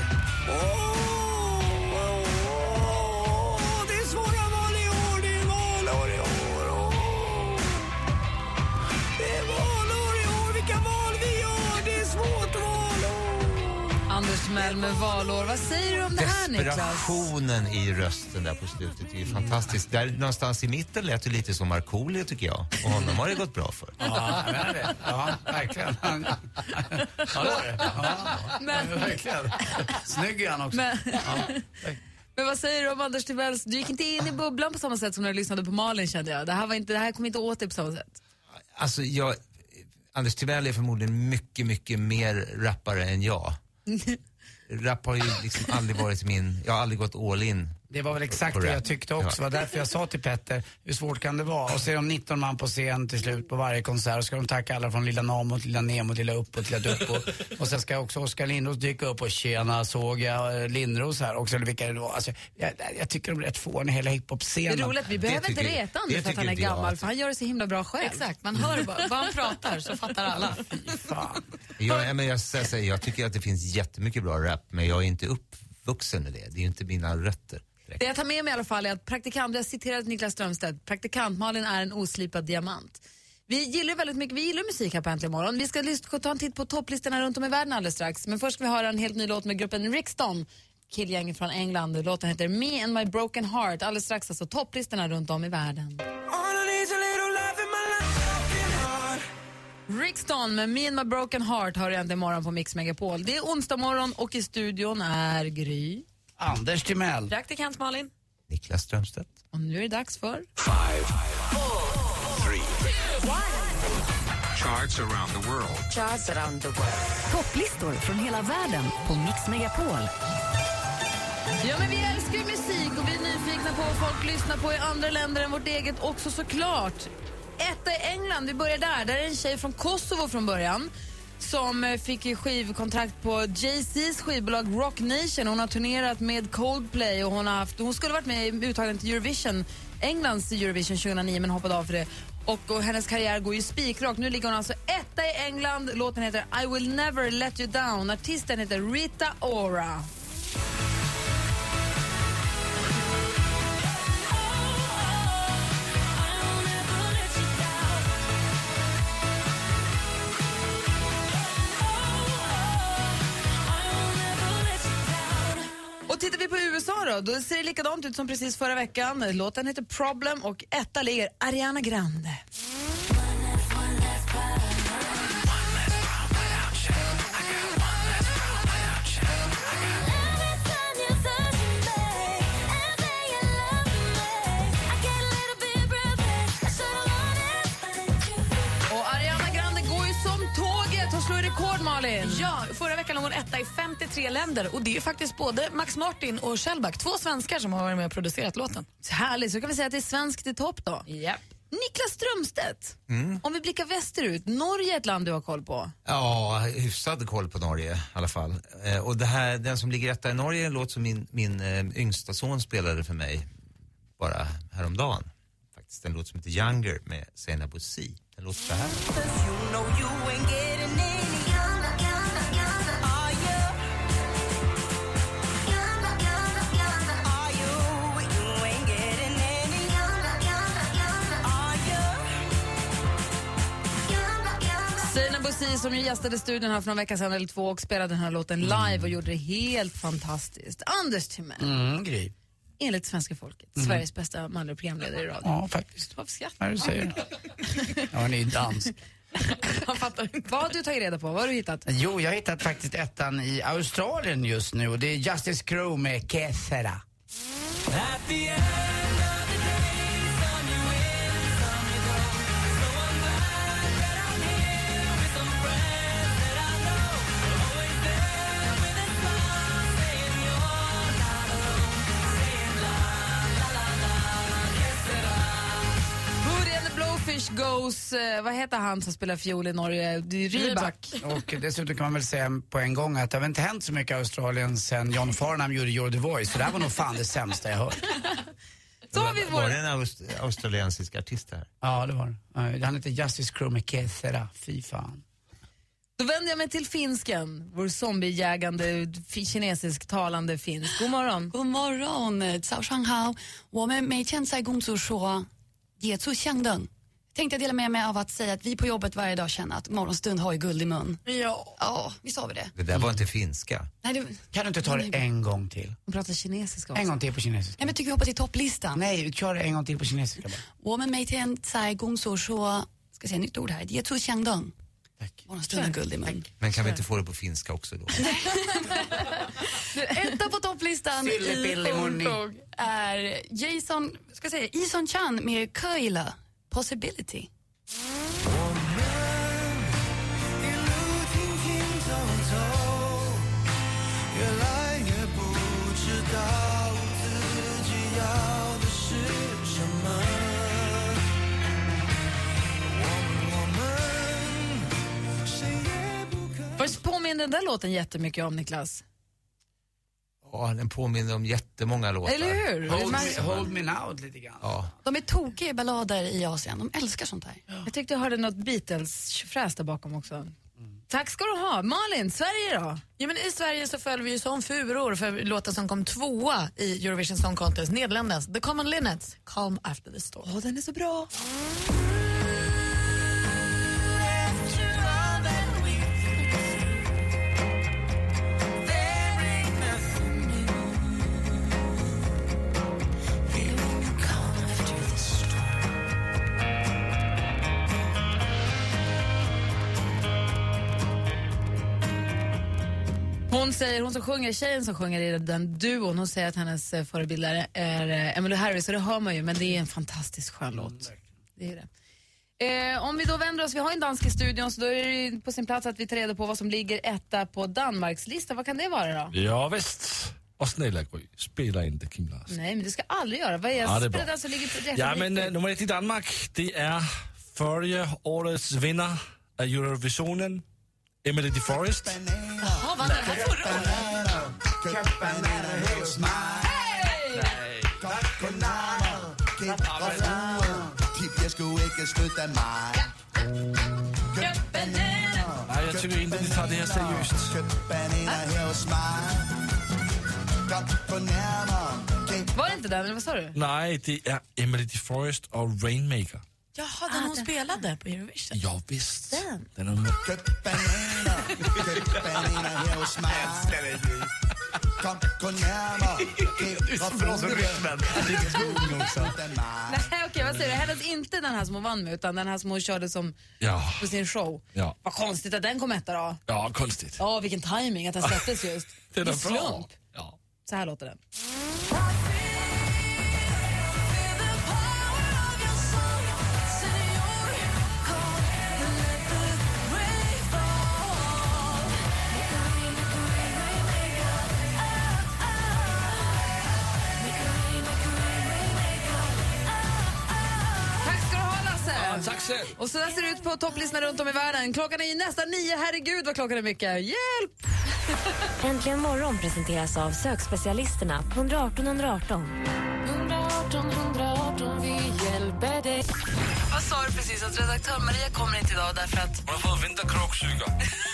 [SPEAKER 5] Oh!
[SPEAKER 8] Anders Timell med valår. Vad säger du om det här Niklas?
[SPEAKER 9] Desperationen i rösten där på slutet är ju fantastisk. Där någonstans i mitten lät det lite som Markoolio tycker jag. Och honom har det gått bra för.
[SPEAKER 5] Ja, men det. ja verkligen. Ja, det var det. Ja,
[SPEAKER 8] Men-
[SPEAKER 5] verkligen. Snygg är han också.
[SPEAKER 8] Men,
[SPEAKER 5] Ja.
[SPEAKER 8] men vad säger du om Anders Timells... Du gick inte in i bubblan på samma sätt som när du lyssnade på Malin kände jag. Det här, var inte, det här kom inte åt dig på samma sätt.
[SPEAKER 9] Alltså jag, Anders Timell är förmodligen mycket, mycket mer rappare än jag. Rap har ju liksom aldrig varit min, jag har aldrig gått all in.
[SPEAKER 5] Det var väl exakt det jag tyckte också. Det var därför jag sa till Petter, hur svårt kan det vara? Och så är de 19 man på scen till slut på varje konsert och ska de tacka alla från Lilla Namo till Lilla Nemo till Lilla Upp och till Lilla Duppo. och sen ska också Oskar Lindros dyka upp och tjena såg jag eh, Lindros här också, eller vilka det var. Alltså, jag, jag tycker de är rätt fåniga, hela
[SPEAKER 8] Det
[SPEAKER 5] hiphop-scenen.
[SPEAKER 8] är roligt, vi behöver inte reta Anders för att han är gammal, för han gör det så himla bra själv.
[SPEAKER 10] Exakt, man hör bara vad han pratar så fattar alla.
[SPEAKER 9] Jag, jag, men jag, jag, jag tycker att det finns jättemycket bra rap, men jag är inte uppvuxen med det. Det är ju inte mina rötter.
[SPEAKER 8] Det jag tar med mig i alla fall är att praktikant, jag citerade Niklas Strömstedt, praktikant-Malin är en oslipad diamant. Vi gillar väldigt mycket, vi gillar musik här på Äntligen morgon. Vi ska ta en titt på topplistorna runt om i världen alldeles strax. Men först ska vi höra en helt ny låt med gruppen Rixton, killgänget från England. Låten heter Me and my broken heart. Alldeles strax alltså topplistorna runt om i världen. Rixton med Me and my broken heart har du äntligen morgon på Mix Megapol. Det är onsdag morgon och i studion är Gry.
[SPEAKER 5] Anders Timell.
[SPEAKER 10] Praktikant Malin.
[SPEAKER 9] Niklas Strömstedt.
[SPEAKER 8] Och nu är det dags för...
[SPEAKER 18] Charts around the world.
[SPEAKER 7] Charts around the world. Topplistor från hela världen på Mix Megapol.
[SPEAKER 8] Ja, men vi älskar ju musik och vi är nyfikna på vad folk lyssnar på i andra länder än vårt eget också såklart. Etta i England, vi börjar där. Där är en tjej från Kosovo från början som eh, fick skivkontrakt på Jay-Z's skivbolag Rock Nation. Hon har turnerat med Coldplay och hon, har haft, hon skulle varit med i uttagningen till Eurovision, Englands Eurovision 2009 men hoppade av för det. Och, och hennes karriär går ju spikrakt. Nu ligger hon alltså etta i England. Låten heter I will never let you down. Artisten heter Rita Ora. Då, då ser det likadant ut som precis förra veckan. Låten heter Problem och etta ligger Ariana Grande. Malin.
[SPEAKER 10] Ja, förra veckan låg hon etta i 53 länder och det är faktiskt både Max Martin och Shellback, två svenskar som har varit med och producerat låten.
[SPEAKER 8] Härligt, så kan vi säga att det är svenskt i topp då.
[SPEAKER 10] Yep.
[SPEAKER 8] Niklas Strömstedt,
[SPEAKER 9] Mm.
[SPEAKER 8] om vi blickar västerut, Norge är ett land du har koll på.
[SPEAKER 9] Ja, hyfsad koll på Norge i alla fall. Eh, och det här, den som ligger etta i Norge är en låt som min, min eh, yngsta son spelade för mig bara häromdagen. Faktiskt en låt som heter Younger med Seinabo Si. Den låter så här.
[SPEAKER 8] Bosi som ju gästade studion här för någon vecka sedan eller två och spelade den här låten live och gjorde det helt fantastiskt. Anders Timell,
[SPEAKER 5] Mm, Gry.
[SPEAKER 8] enligt svenska folket,
[SPEAKER 5] Mm.
[SPEAKER 8] Sveriges bästa manliga programledare i radio.
[SPEAKER 5] Ja, faktiskt.
[SPEAKER 8] Varför skrattar
[SPEAKER 5] du säger. Ja, ni är dans.
[SPEAKER 8] Han fattar inte. Vad har du tagit reda på? Vad har du hittat?
[SPEAKER 5] Jo, jag har hittat faktiskt ettan i Australien just nu och det är Justice Crew med Kethera.
[SPEAKER 8] and the Blowfish Goes, eh, vad heter han som spelar fiol i Norge? Det är Rybak.
[SPEAKER 5] Och dessutom kan man väl säga på en gång att det har väl inte hänt så mycket i Australien sen John Farnham gjorde You're the Voice, så det här var nog fan det sämsta jag hört.
[SPEAKER 8] Så har vi
[SPEAKER 9] Var det en aust australiensisk artist här?
[SPEAKER 5] Ja, det var det. Ja, Han heter Justice Crew med Kethera, fy fan.
[SPEAKER 8] Då vänder jag mig till finsken, vår zombiejägande, fi- kinesisk talande finsk. God morgon.
[SPEAKER 13] God morgon, 早上好。我们每天在工作说野猪相等。 tänkte jag dela med mig av att säga att vi på jobbet varje dag känner att morgonstund har ju guld i mun.
[SPEAKER 10] Ja.
[SPEAKER 13] Ja, visst har vi det.
[SPEAKER 9] Det där var inte finska.
[SPEAKER 13] Nej, det,
[SPEAKER 5] Kan du inte ta det en gång till?
[SPEAKER 8] Hon pratar kinesiska också.
[SPEAKER 5] En gång till på kinesiska.
[SPEAKER 13] Nej men tycker vi hoppar till topplistan.
[SPEAKER 5] Nej, kör det en gång till på kinesiska bara.
[SPEAKER 13] Woman made ten tsai gong so shuo, ska säga nytt ord här, ye tu xiang dong. Tack. Guld i mun.
[SPEAKER 9] Men kan vi inte få det på finska också då?
[SPEAKER 13] Etta på topplistan i
[SPEAKER 5] Silly
[SPEAKER 13] Hongkong är Jason, ska jag säga, Ison Chan med Köila. Possibility.
[SPEAKER 8] Var påminner den där låten jättemycket om, Niklas?
[SPEAKER 9] Ja, den påminner om jättemånga låtar.
[SPEAKER 8] Eller hur?
[SPEAKER 5] Hold me, hold me now lite grann.
[SPEAKER 9] Ja.
[SPEAKER 13] De är tokiga i ballader i Asien, de älskar sånt här.
[SPEAKER 8] Jag tyckte jag hörde något Beatles-fräs där bakom också. Tack ska du ha. Malin, Sverige då?
[SPEAKER 10] Ja, men I Sverige så följer vi ju som furor för låten som kom tvåa i Eurovision Song Contest, Nederländernas The Common Linnets, Calm After the Storm.
[SPEAKER 8] Åh, den är så bra. Hon säger, hon som sjunger, tjejen som sjunger i den duon, hon säger att hennes eh, förebild är, eh, Emmylou Harris och det hör man ju, men det är en fantastiskt skön låt. Det är det. Eh, om vi då vänder oss, vi har en dansk i studion så då är det på sin plats att vi tar reda på vad som ligger etta på Danmarkslistan. Vad kan det vara då?
[SPEAKER 12] Ja, visst. Och snälla Gry, spela inte Kim Larsen.
[SPEAKER 8] Nej, men det ska aldrig göra. Vad är
[SPEAKER 12] Ja, det är bra.
[SPEAKER 8] alltså ligger på
[SPEAKER 12] Ja, men äh, nummer ett i Danmark, det är förra årets vinnare av Eurovisionen, Emily de Forest.
[SPEAKER 10] Jaha, vann den här förra året?
[SPEAKER 12] Nej, jag tycker inte de tar det här seriöst.
[SPEAKER 8] Var det inte den, eller vad sa du?
[SPEAKER 12] Nej, det är Emily de Forest och Rainmaker.
[SPEAKER 10] Jaha, den hon spelade på Eurovision.
[SPEAKER 12] Ja, visst.
[SPEAKER 8] Den?
[SPEAKER 12] Den är med.
[SPEAKER 14] Køb bananer. Køb bananer her hos mig. Kom på nærmere.
[SPEAKER 5] Du är så bra som rytmen. Lite tung också.
[SPEAKER 8] Nej, okej, vad säger du? Hennes inte den här som hon vann med, utan den här som hon körde som
[SPEAKER 12] Ja,
[SPEAKER 8] på sin show.
[SPEAKER 12] ja.
[SPEAKER 8] Vad konstigt att den kom etta då.
[SPEAKER 12] Ja, konstigt.
[SPEAKER 8] Ja, vilken timing att den släpptes just.
[SPEAKER 12] Den är bra.
[SPEAKER 8] slump.
[SPEAKER 12] Ja.
[SPEAKER 8] Så här låter den.
[SPEAKER 12] Själv.
[SPEAKER 8] Och så där ser det ut på topplistorna runt om i världen. Klockan är ju nästan nio, herregud vad klockan är mycket. Hjälp!
[SPEAKER 16] Äntligen morgon presenteras av sökspecialisterna på 118 118.
[SPEAKER 8] 118 118, vi hjälper dig. Vad sa du precis? Att redaktör Maria kommer inte idag därför att...
[SPEAKER 12] Hon har fått vinterkråksyga.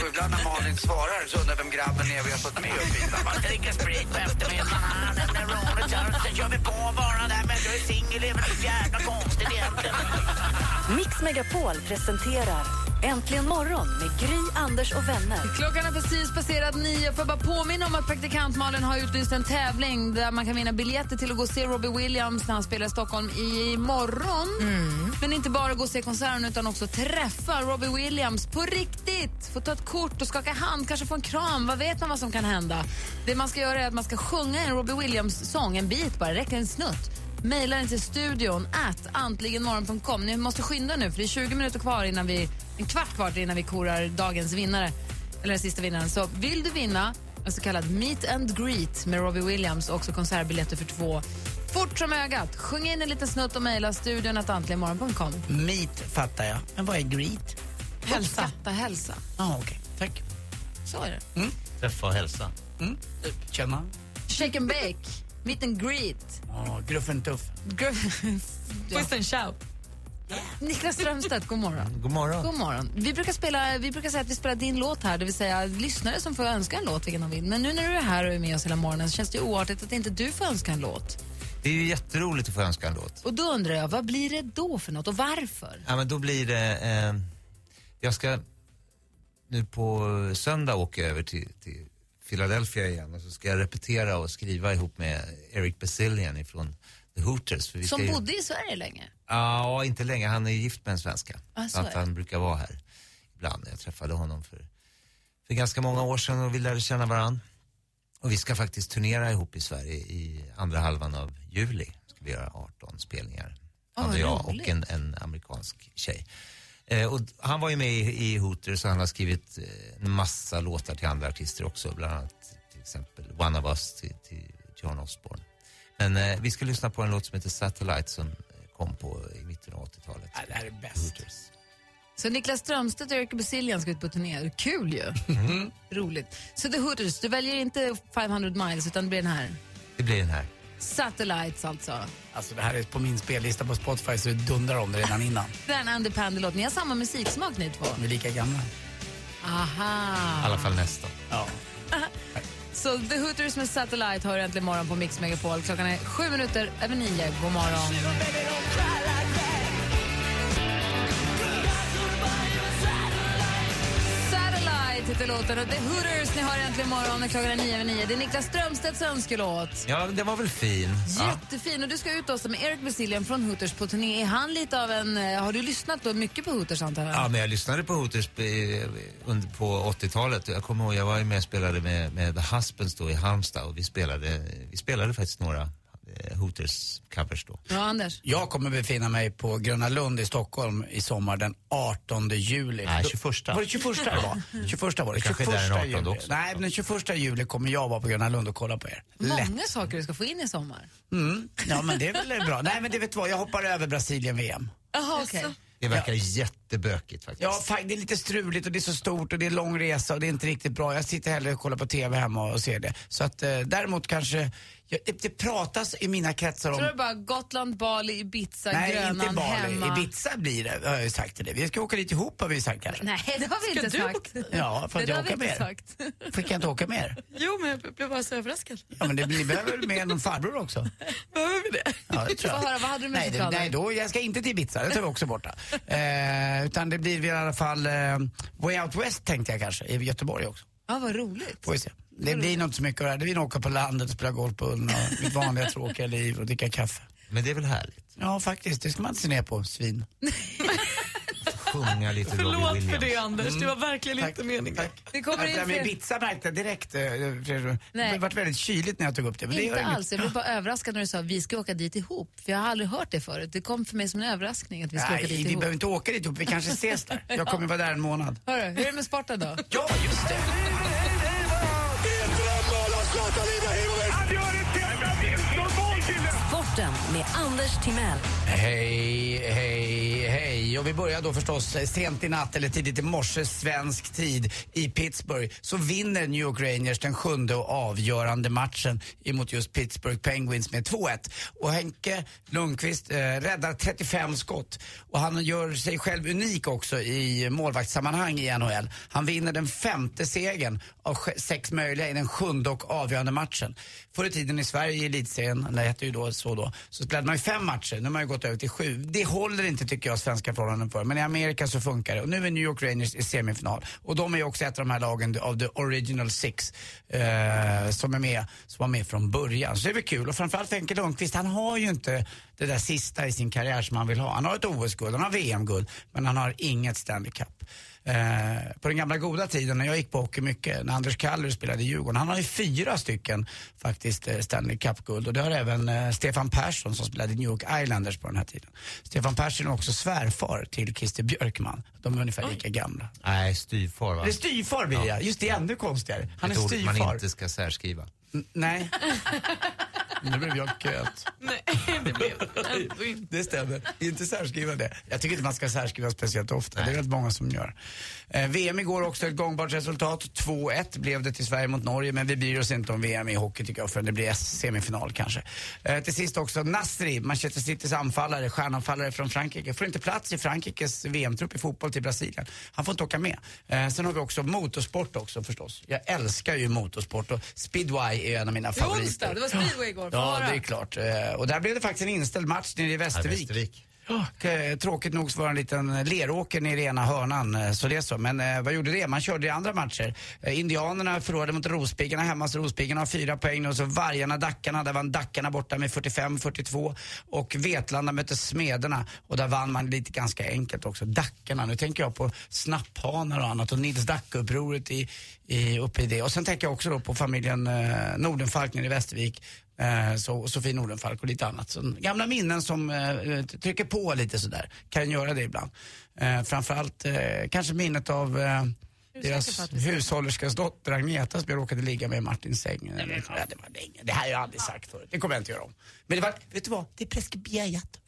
[SPEAKER 5] Och ibland när Malin svarar så undrar vem grabben är vi har fått med upp hit.
[SPEAKER 17] Man dricker sprit på eftermiddagen, den är roligt, så sen kör vi på bara där men du är singel, det är väl så jävla konstigt egentligen.
[SPEAKER 16] Mix Megapol presenterar
[SPEAKER 7] Äntligen morgon med Gry, Anders och vänner.
[SPEAKER 8] Klockan är precis passerat nio. Får jag bara påminna om att praktikant Malin har utlyst en tävling där man kan vinna biljetter till att gå och se Robbie Williams när han spelar i Stockholm imorgon. Men inte bara gå och se konserten utan också träffa Robbie Williams på riktigt. Få ta ett kort och skaka hand, kanske få en kram. Vad vet man vad som kan hända? Det man ska göra är att man ska sjunga en Robbie Williams-sång, en bit bara, det räcker en snutt. Maila den till studion at antligenmorgon.com. Ni måste skynda nu för det är 20 minuter kvar innan vi, en kvart kvar innan vi korar dagens vinnare, eller den sista vinnaren. Så vill du vinna en så kallad meet and greet med Robbie Williams och också konsertbiljetter för två fort som ögat. Sjung in en liten snutt och mejla studion at antligenmorgon.com.
[SPEAKER 5] Meet fattar jag. Men vad är greet?
[SPEAKER 8] Hälsa. Uppskatta hälsa.
[SPEAKER 5] Ja, okej. Tack.
[SPEAKER 8] Så är det.
[SPEAKER 5] Mm.
[SPEAKER 9] Träffa och hälsa.
[SPEAKER 5] Mm. Känna?
[SPEAKER 8] Shake and bake. Meet and greet.
[SPEAKER 5] Ja, gruffen tuff.
[SPEAKER 8] Puss and shout. Niklas Strömstedt, god morgon.
[SPEAKER 9] God morgon.
[SPEAKER 8] God morgon. Vi brukar, spela, vi brukar säga att vi spelar din låt här, det vill säga lyssnare som får önska en låt vilken de vill. Men nu när du är här och är med oss hela morgonen så känns det oartigt att inte du får önska en låt.
[SPEAKER 9] Det är ju jätteroligt att få önska en låt.
[SPEAKER 8] Och då undrar jag, vad blir det då för något och varför?
[SPEAKER 9] Ja, men då blir det... Eh, jag ska nu på söndag åka över till, till Philadelphia igen och så ska jag repetera och skriva ihop med Eric Basilian ifrån The Hooters. För vi
[SPEAKER 8] Som
[SPEAKER 9] ju-
[SPEAKER 8] bodde i Sverige länge?
[SPEAKER 9] Ja, inte länge. Han är gift med en svenska.
[SPEAKER 8] Ah, så
[SPEAKER 9] att han brukar vara här ibland. Jag träffade honom för, för ganska många år sedan och vi lärde känna varann. Och vi ska faktiskt turnera ihop i Sverige i andra halvan av juli. Ska vi göra 18 spelningar. Han och jag
[SPEAKER 8] roligt.
[SPEAKER 9] och en, en amerikansk tjej. Eh, och han var ju med i, i Hooters och han har skrivit eh, en massa låtar till andra artister också. Bland annat till exempel One of Us till, till John Osborne. Men eh, vi ska lyssna på en låt som heter Satellite som eh, kom på i mitten av 80-talet.
[SPEAKER 5] Ja, det här är bäst.
[SPEAKER 8] Så Niklas Strömstedt och Eric Basilian ska ut på turné. Kul ju. Roligt. Så The Hooters, du väljer inte 500 miles utan det blir den här.
[SPEAKER 9] Det blir den här.
[SPEAKER 8] Satellites alltså.
[SPEAKER 5] Alltså det här är på min spellista på Spotify så det dundrar om det redan innan.
[SPEAKER 8] Det är en Andy Pandy-låt. Ni har samma musiksmak ni två.
[SPEAKER 5] Vi är lika gamla.
[SPEAKER 8] Aha.
[SPEAKER 9] I alla fall nästan.
[SPEAKER 5] Ja.
[SPEAKER 8] Så The Hooters med Satellite hör äntligen morgon på Mix Megapol. Klockan är sju minuter över nio. God morgon. Heter låten och The Hooters ni har äntligen morgon och klockan är nio över nio. Det är Niklas Strömstedts önskelåt.
[SPEAKER 9] Ja, det var väl fin.
[SPEAKER 8] Jättefin. Och du ska ut också med Eric Basilian från Hooters på turné. Är han lite av en... eh, Har du lyssnat då mycket på Hooters antar jag?
[SPEAKER 9] Ja, men jag lyssnade på Hooters på 80-talet. Jag kommer ihåg, jag var ju med och spelade med, med The Husbands då i Halmstad och vi spelade, vi spelade faktiskt några eh, Hooters-covers då.
[SPEAKER 8] Ja, Anders.
[SPEAKER 5] Jag kommer befinna mig på Gröna Lund i Stockholm i sommar den 18 juli.
[SPEAKER 9] Nej,
[SPEAKER 5] Då-
[SPEAKER 9] 21.
[SPEAKER 5] Var det 21 det var? 21 var det.
[SPEAKER 9] Kanske
[SPEAKER 5] 21
[SPEAKER 9] där den 18
[SPEAKER 5] juli.
[SPEAKER 9] också.
[SPEAKER 5] Nej, men den 21 juli kommer jag vara på Gröna Lund och kolla på er. Lätt.
[SPEAKER 8] Många saker du ska få in i sommar.
[SPEAKER 5] Mm. Ja, men det är väl bra. Nej, men det vet du vad, jag hoppar över Brasilien-VM.
[SPEAKER 8] Jaha, okej.
[SPEAKER 9] Det verkar jättebökigt faktiskt.
[SPEAKER 5] Ja, det är lite struligt och det är så stort och det är lång resa och det är inte riktigt bra. Jag sitter hellre och kollar på TV hemma och ser det. Så att eh, däremot kanske, ja, det, det pratas i mina kretsar om...
[SPEAKER 8] Tror du bara Gotland, Bali, Ibiza,
[SPEAKER 5] Nej,
[SPEAKER 8] Grönan,
[SPEAKER 5] inte Bali.
[SPEAKER 8] hemma?
[SPEAKER 5] Ibiza blir det, har jag sagt till dig. Vi ska åka dit ihop har vi sagt kanske.
[SPEAKER 8] Nej, det har vi inte sagt.
[SPEAKER 5] Ja, inte
[SPEAKER 8] har
[SPEAKER 5] jag
[SPEAKER 8] inte
[SPEAKER 5] med?
[SPEAKER 8] sagt.
[SPEAKER 5] Fick jag inte åka med er?
[SPEAKER 10] Jo, men jag blev bara så överraskad.
[SPEAKER 5] Ja, men det, ni behöver väl med någon farbror också?
[SPEAKER 10] Behöver vi det?
[SPEAKER 5] Ja, det tror jag.
[SPEAKER 8] Höra, vad hade du med
[SPEAKER 5] nej,
[SPEAKER 8] för
[SPEAKER 5] det, nej, då, jag ska inte till Ibiza, det tar vi också borta. Eh, utan det blir i alla fall eh, Way Out West tänkte jag kanske, i Göteborg också.
[SPEAKER 8] Ja, vad roligt.
[SPEAKER 5] Får vi se. Det blir nog inte så mycket av det här. Det blir nog åka på landet och spela golf på Ullen och mitt vanliga tråkiga liv och dricka kaffe.
[SPEAKER 9] Men det är väl härligt?
[SPEAKER 5] Ja, faktiskt. Det ska man inte se ner på, svin.
[SPEAKER 9] Sjunga lite Robbie
[SPEAKER 10] Förlåt
[SPEAKER 9] Williams.
[SPEAKER 10] för det Anders, det var verkligen
[SPEAKER 5] Tack.
[SPEAKER 10] inte meningen.
[SPEAKER 8] Det kommer
[SPEAKER 5] det
[SPEAKER 8] in
[SPEAKER 5] där med
[SPEAKER 8] fler...
[SPEAKER 5] Ibiza märkte jag direkt. eh, Fredrik.
[SPEAKER 8] Nej.
[SPEAKER 5] Det varit väldigt kyligt när jag tog upp det. Men det gör
[SPEAKER 8] Inte
[SPEAKER 5] inget.
[SPEAKER 8] alls. Jag blev bara överraskad när du sa att vi ska åka dit ihop. För jag har aldrig hört det förut. Det kom för mig som en överraskning att vi ska
[SPEAKER 5] Nej,
[SPEAKER 8] åka dit
[SPEAKER 5] vi
[SPEAKER 8] ihop.
[SPEAKER 5] behöver inte åka dit ihop. Vi kanske ses där. Jag kommer vara där en månad.
[SPEAKER 8] Hörru, hur är det med sporten då?
[SPEAKER 5] Ja, just det.
[SPEAKER 7] Sporten med Anders Timell.
[SPEAKER 5] Hej, hej, hej. Och vi börjar då förstås sent i natt eller tidigt i morse svensk tid i Pittsburgh. Så vinner New York Rangers den sjunde och avgörande matchen emot just Pittsburgh Penguins med 2-1. Och Henke Lundqvist eh, räddar 35 skott. Och han gör sig själv unik också i målvaktssammanhang i NHL. Han vinner den femte segern av sex möjliga i den sjunde och avgörande matchen. Förr i tiden i Sverige i elitserien, det hette ju då så då, då, så spelade man ju fem matcher. Nu har man ju gått över till sju. Det håller inte tycker jag svenska förhållanden för. Men i Amerika så funkar det. Och nu är New York Rangers i semifinal. Och de är ju också ett av de här lagen av the original six eh, som är med, som var med från början. Så det är väl kul. Och framförallt Henke Lundqvist, han har ju inte det där sista i sin karriär som han vill ha. Han har ett OS-guld, han har VM-guld, men han har inget Stanley Cup. Eh, på den gamla goda tiden när jag gick på hockey mycket, när Anders Kaller spelade i Djurgården, han har ju fyra stycken faktiskt eh, Stanley Cup-guld och det har även eh, Stefan Persson som spelade i New York Islanders på den här tiden. Stefan Persson är också svärfar till Christer Björkman. De är ungefär lika gamla.
[SPEAKER 9] Nej, styvfar va?
[SPEAKER 5] Det är styvfar blir jag, just det är ännu konstigare. Han är
[SPEAKER 9] Ett man
[SPEAKER 5] styvfar.
[SPEAKER 9] inte ska särskriva.
[SPEAKER 5] N- Nej. Nu blev jag köt.
[SPEAKER 10] Nej, det blev
[SPEAKER 5] Det stämmer. Inte särskriva det. Jag tycker inte man ska särskriva speciellt ofta. Det är rätt många som gör. Eh, VM igår också ett gångbart resultat. 2-1 blev det till Sverige mot Norge, men vi bryr oss inte om VM i hockey tycker jag förrän det blir semifinal kanske. Eh, till sist också Nasri, Manchester Citys anfallare, stjärnanfallare från Frankrike. Får inte plats i Frankrikes VM-trupp i fotboll till Brasilien. Han får inte åka med. Eh, sen har vi också motorsport också förstås. Jag älskar ju motorsport och speedway är en av mina
[SPEAKER 8] Det
[SPEAKER 5] favoriter.
[SPEAKER 8] onsdag, det var speedway igår.
[SPEAKER 5] Ja, det är klart. Eh, Och där blev det faktiskt en inställd match nere i Västervik.
[SPEAKER 9] Västervik.
[SPEAKER 5] Ja, eh, tråkigt nog så var det en liten leråker nere i ena hörnan, eh, så det är så. Men eh, vad gjorde det? Man körde i andra matcher. Eh, indianerna förlorade mot Rospiggarna hemma, så Rospiggarna har fyra poäng nu. Och så Vargarna, Dackarna, där vann Dackarna borta med 45-42. Och Vetlanda mötte Smederna och där vann man lite ganska enkelt också. Dackarna, nu tänker jag på snapphanar och annat och Nils Dacke-upproret i, i, uppe i det. Och sen tänker jag också då på familjen eh, Nordenfalk nere i Västervik. Eh, så, Sofie Nordenfalk och lite annat. Så, gamla minnen som eh, eh trycker på lite sådär. Kan göra det ibland. Eh, framförallt eh, kanske minnet av eh, deras hushållerskas dotter Agneta som jag råkade ligga med i Martins säng. Ja, det, var länge. det här har jag aldrig sagt förut. Det kommer jag inte göra om. Men det var, vet du vad? Det är preskriberat.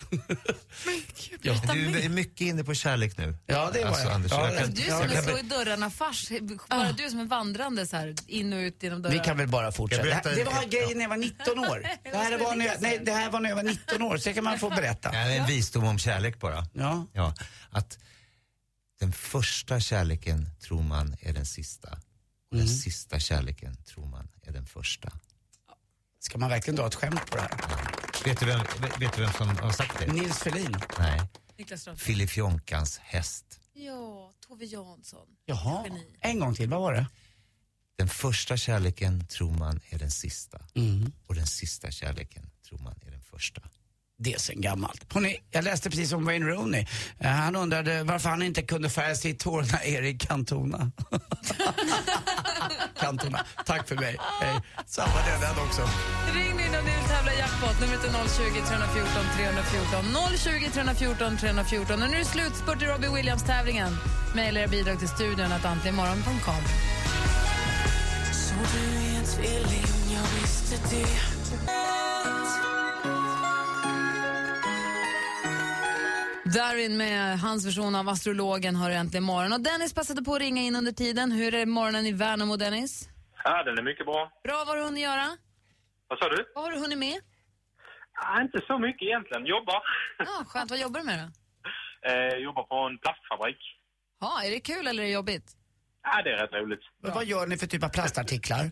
[SPEAKER 9] Du är mycket inne på kärlek nu.
[SPEAKER 5] Ja, det var
[SPEAKER 9] alltså,
[SPEAKER 5] jag.
[SPEAKER 9] Anders,
[SPEAKER 5] Ja,
[SPEAKER 9] jag kan,
[SPEAKER 8] Du
[SPEAKER 9] jag
[SPEAKER 8] som är
[SPEAKER 9] kan,
[SPEAKER 8] så i dörrarna fars, bara du som är vandrande så här, in och ut genom dörrarna.
[SPEAKER 5] Vi kan väl bara fortsätta.
[SPEAKER 9] Jag
[SPEAKER 5] Det, här- det var grejen när jag var 19 år. Det här, var när jag, nej, det här var när jag var 19 år, så det kan man få berätta.
[SPEAKER 9] Ja, en visdom om kärlek bara.
[SPEAKER 5] Ja.
[SPEAKER 9] Ja, att den första kärleken tror man är den sista. Och den sista kärleken tror man är den första.
[SPEAKER 5] Ska man verkligen dra ett skämt på det här?
[SPEAKER 9] Vet du vem, vet du vem som har sagt det?
[SPEAKER 5] Nils Ferlin.
[SPEAKER 9] Nej.
[SPEAKER 8] Niklas Strömstedt.
[SPEAKER 9] Filip Jonkans häst.
[SPEAKER 8] Ja, Tove Jansson.
[SPEAKER 5] Jaha,
[SPEAKER 8] Geni.
[SPEAKER 5] en gång till, vad var det?
[SPEAKER 9] Den första kärleken tror man är den sista.
[SPEAKER 5] Mm.
[SPEAKER 9] Och den sista kärleken tror man är den första.
[SPEAKER 5] Det är sen gammalt. Hörrni, jag läste precis om Wayne Rooney. Eh, han undrade varför han inte kunde färga sitt hår när Erik Cantona. Cantona. Tack för mig. Hej. Samma det den också.
[SPEAKER 8] Ring in om ni vill tävla i jackpot. Numret är 020 314 314. 020 314 314. Och nu är det slutspurt i Robbie Williams-tävlingen. Maila era bidrag till studion att antligenmorgon.com.
[SPEAKER 17] Så du är en tvilling, jag visste det
[SPEAKER 8] Darin med hans version av Astrologen har äntligen morgon. Och Dennis passade på att ringa in under tiden. Hur är morgonen i Värnamo, Dennis?
[SPEAKER 20] Ja, den är mycket bra.
[SPEAKER 8] Bra, vad har du hunnit göra?
[SPEAKER 20] Vad sa du?
[SPEAKER 8] Vad har du hunnit med?
[SPEAKER 20] Ja, inte så mycket egentligen. Jobbar.
[SPEAKER 8] Ja, skönt. Vad jobbar du med då?
[SPEAKER 20] Eh, jobbar på en plastfabrik.
[SPEAKER 8] Ja, är det kul eller är det jobbigt?
[SPEAKER 20] Ja, det är rätt roligt.
[SPEAKER 5] Men vad gör ni för typ av plastartiklar?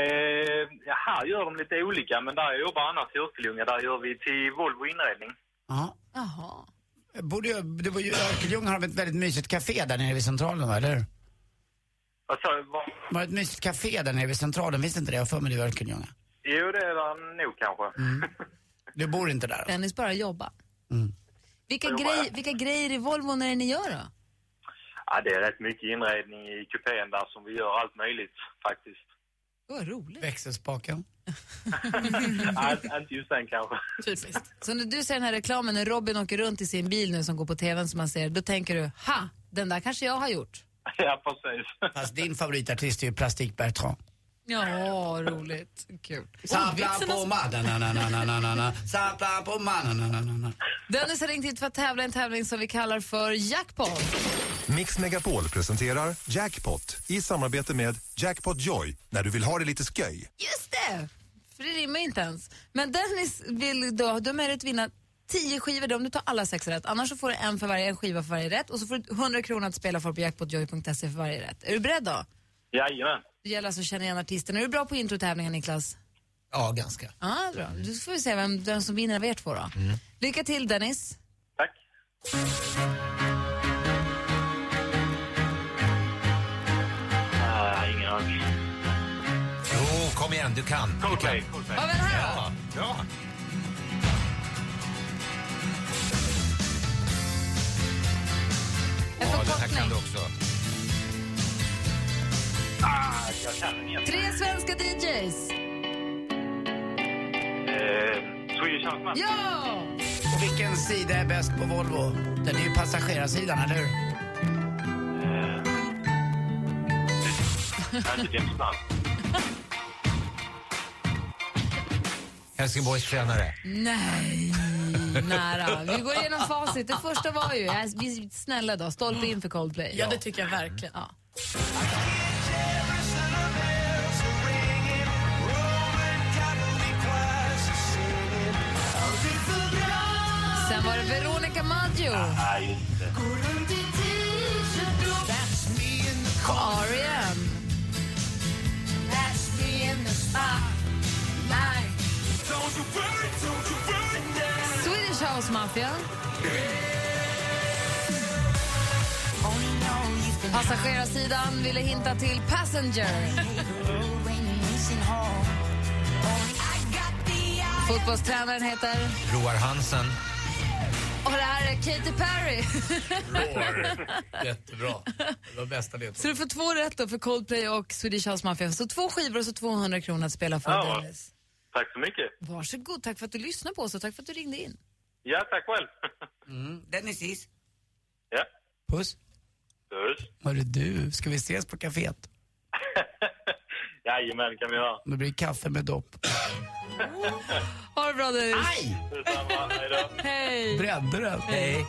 [SPEAKER 20] Eh, ja, här gör de lite olika, men där jag jobbar annars i Örkelljunga, där gör vi till Volvo Inredning.
[SPEAKER 5] Ja.
[SPEAKER 8] Jaha.
[SPEAKER 5] Borde ju, det var ju, Örkelljunga har ett väldigt mysigt café där nere vid centralen, va, eller hur?
[SPEAKER 20] Vad sa du? Vad-
[SPEAKER 5] Det var ett mysigt café där nere vid centralen, visste inte det? Jag har för mig det i Örkelljunga.
[SPEAKER 20] Jo, det är det nog kanske.
[SPEAKER 5] Du bor inte där?
[SPEAKER 8] Dennis bara jobbar.
[SPEAKER 5] Mm.
[SPEAKER 8] Vilka,
[SPEAKER 20] jobbar
[SPEAKER 8] grej, vilka grejer i Volvo är det ni gör då?
[SPEAKER 20] Ja, det är rätt mycket inredning i kupén där som vi gör allt möjligt faktiskt.
[SPEAKER 8] Vad roligt.
[SPEAKER 5] Växelspaken?
[SPEAKER 20] ja, inte just den kanske.
[SPEAKER 8] Typiskt. Så när du ser den här reklamen när Robin åker runt i sin bil nu som går på tvn som man ser, då tänker du, ha, den där kanske jag har gjort.
[SPEAKER 20] ja, precis.
[SPEAKER 5] Fast din favoritartist är ju Plastik Bertrand.
[SPEAKER 8] Ja, roligt. Kul.
[SPEAKER 5] Sampla på mananananananana, sampla på mananananana.
[SPEAKER 8] Dennis har ringt hit för att tävla i en tävling som vi kallar för Jackpot.
[SPEAKER 15] Mix Megapol presenterar Jackpot i samarbete med Jackpot Joy när du vill ha det lite sköj.
[SPEAKER 8] Just det! För det rimmar inte ens. Men Dennis vill då, du har möjlighet att vinna 10 skivor då, om du tar alla sex rätt. Annars så får du en, för varje, en skiva för varje rätt och så får du 100 kronor att spela för på jackpotjoy.se för varje rätt. Är du beredd då?
[SPEAKER 20] Jajamän.
[SPEAKER 8] Det gäller alltså att känna igen artisten. Är du bra på introtävlingen Niklas?
[SPEAKER 9] Ja, ganska.
[SPEAKER 8] Ja, bra. Då får vi se vem, vem som vinner av er två då. Lycka till Dennis.
[SPEAKER 20] Tack. Aning.
[SPEAKER 9] Jo, kom igen, du kan. Du kan.
[SPEAKER 8] Ja, men här då.
[SPEAKER 9] Ja, bra.
[SPEAKER 8] En
[SPEAKER 9] Ja, den här kan du också.
[SPEAKER 20] Ah, jag kan den igen.
[SPEAKER 8] Tre svenska DJs.
[SPEAKER 20] Eh, Swedish House Mafia.
[SPEAKER 8] Ja!
[SPEAKER 5] Och vilken sida är bäst på Volvo? Den är ju passagerarsidan, eller hur?
[SPEAKER 20] James Blunt.
[SPEAKER 9] Helsingborgs tränare.
[SPEAKER 8] Nej, nära. Vi går igenom facit. Det första var ju, vi snälla då, stolpe in för Coldplay.
[SPEAKER 10] Ja, det tycker jag verkligen.
[SPEAKER 8] Ja. Sen var det Veronica Maggio.
[SPEAKER 20] Nej, just det.
[SPEAKER 8] Swedish House Mafia. Passagerarsidan ville hinta till Passenger. Fotbollstränaren heter...
[SPEAKER 9] Roar Hansen.
[SPEAKER 8] Och det här är Katy Perry.
[SPEAKER 5] Jättebra. Det var bästa ledtråden.
[SPEAKER 8] Så du får två rätt då för Coldplay och Swedish House Mafia. Så två skivor och så 200 kronor att spela för.
[SPEAKER 20] Ja.
[SPEAKER 8] Dennis.
[SPEAKER 20] Tack så mycket.
[SPEAKER 8] Varsågod, tack för att du lyssnade på oss och tack för att du ringde in.
[SPEAKER 20] Ja, tack själv.
[SPEAKER 5] Mm. Dennis Is.
[SPEAKER 20] Ja.
[SPEAKER 5] Puss.
[SPEAKER 20] Puss.
[SPEAKER 5] Hörru du, ska vi ses på kaféet?
[SPEAKER 20] Jajamän, kan vi göra.
[SPEAKER 5] Det blir kaffe med dopp.
[SPEAKER 8] Ha det bra Dennis.
[SPEAKER 20] Detsamma. Hej.
[SPEAKER 8] Hej.
[SPEAKER 5] Brände den?
[SPEAKER 8] Hej.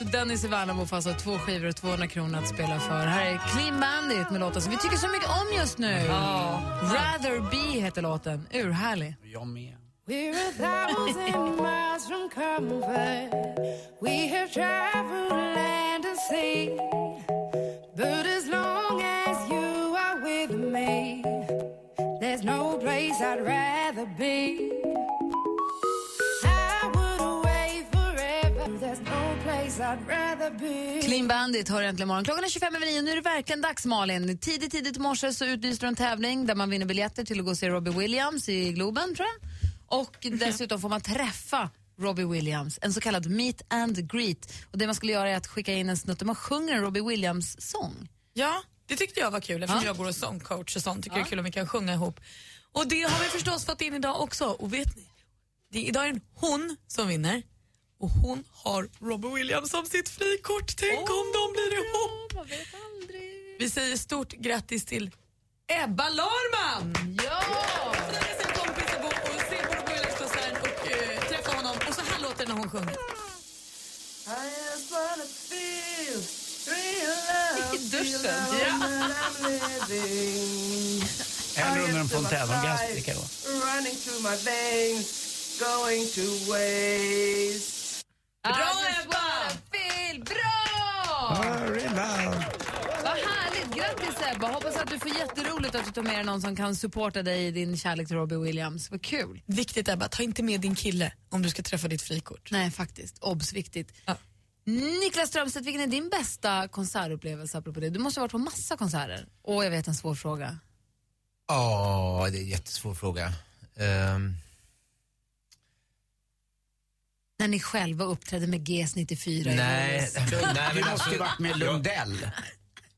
[SPEAKER 8] Så Dennis i Värnamo får alltså två skivor och 200 kronor att spela för. Här är Clean Bandit med låten som vi tycker så mycket om just nu. Rather Be heter låten. Urhärlig.
[SPEAKER 5] Jag med.
[SPEAKER 17] We're a thousand miles from comfort. We have traveled land and sea. But as long as you are with me, there's no place I'd rather be.
[SPEAKER 8] Clean Bandit hör äntligen morgon. Klockan är 25 över 9 nu är det verkligen dags Malin. Tidigt, tidigt i morse så utlyste du en tävling där man vinner biljetter till att gå och se Robbie Williams i Globen tror jag. Och dessutom får man träffa Robbie Williams, en så kallad meet and greet. Och det man skulle göra är att skicka in en snutt där man sjunger en Robbie Williams-sång.
[SPEAKER 10] Ja, det tyckte jag var kul eftersom
[SPEAKER 8] Ja.
[SPEAKER 10] jag går och sångcoach och sånt. Tycker
[SPEAKER 8] Ja.
[SPEAKER 10] det är kul om vi kan sjunga ihop. Och det har vi förstås fått in idag också. Och vet ni? Det är idag är det hon som vinner. Och hon har Robbie Williams som sitt frikort. Tänk om de blir ihop. Vi säger stort grattis till Ebba Larman!
[SPEAKER 8] Ja!
[SPEAKER 10] Så där är sin kompis gå och se på Robbie Williams-konserten och eh, träffa honom. Och så här låter det när hon sjunger.
[SPEAKER 17] I just wanna feel real
[SPEAKER 8] duschen.
[SPEAKER 17] living.
[SPEAKER 5] Eller under en
[SPEAKER 17] life
[SPEAKER 5] lika bra.
[SPEAKER 17] Running through my veins, going to waste.
[SPEAKER 8] Bra Ebba! Phil, bra! Vad härligt! Grattis Ebba! Hoppas att du får jätteroligt att du tar med dig någon som kan supporta dig i din kärlek till Robbie Williams. Vad kul!
[SPEAKER 10] Viktigt Ebba, ta inte med din kille om du ska träffa ditt frikort.
[SPEAKER 8] Nej, faktiskt. Obs, viktigt. Niklas Strömstedt, vilken är din bästa konsertupplevelse apropå det? Du måste ha varit på massa konserter. Åh, jag vet en svår fråga.
[SPEAKER 9] Ja, det är en jättesvår fråga. Ehm,
[SPEAKER 8] När ni själva uppträdde med GS 94 i
[SPEAKER 9] nej, nej,
[SPEAKER 5] Du
[SPEAKER 9] men
[SPEAKER 5] måste ju varit med Lundell.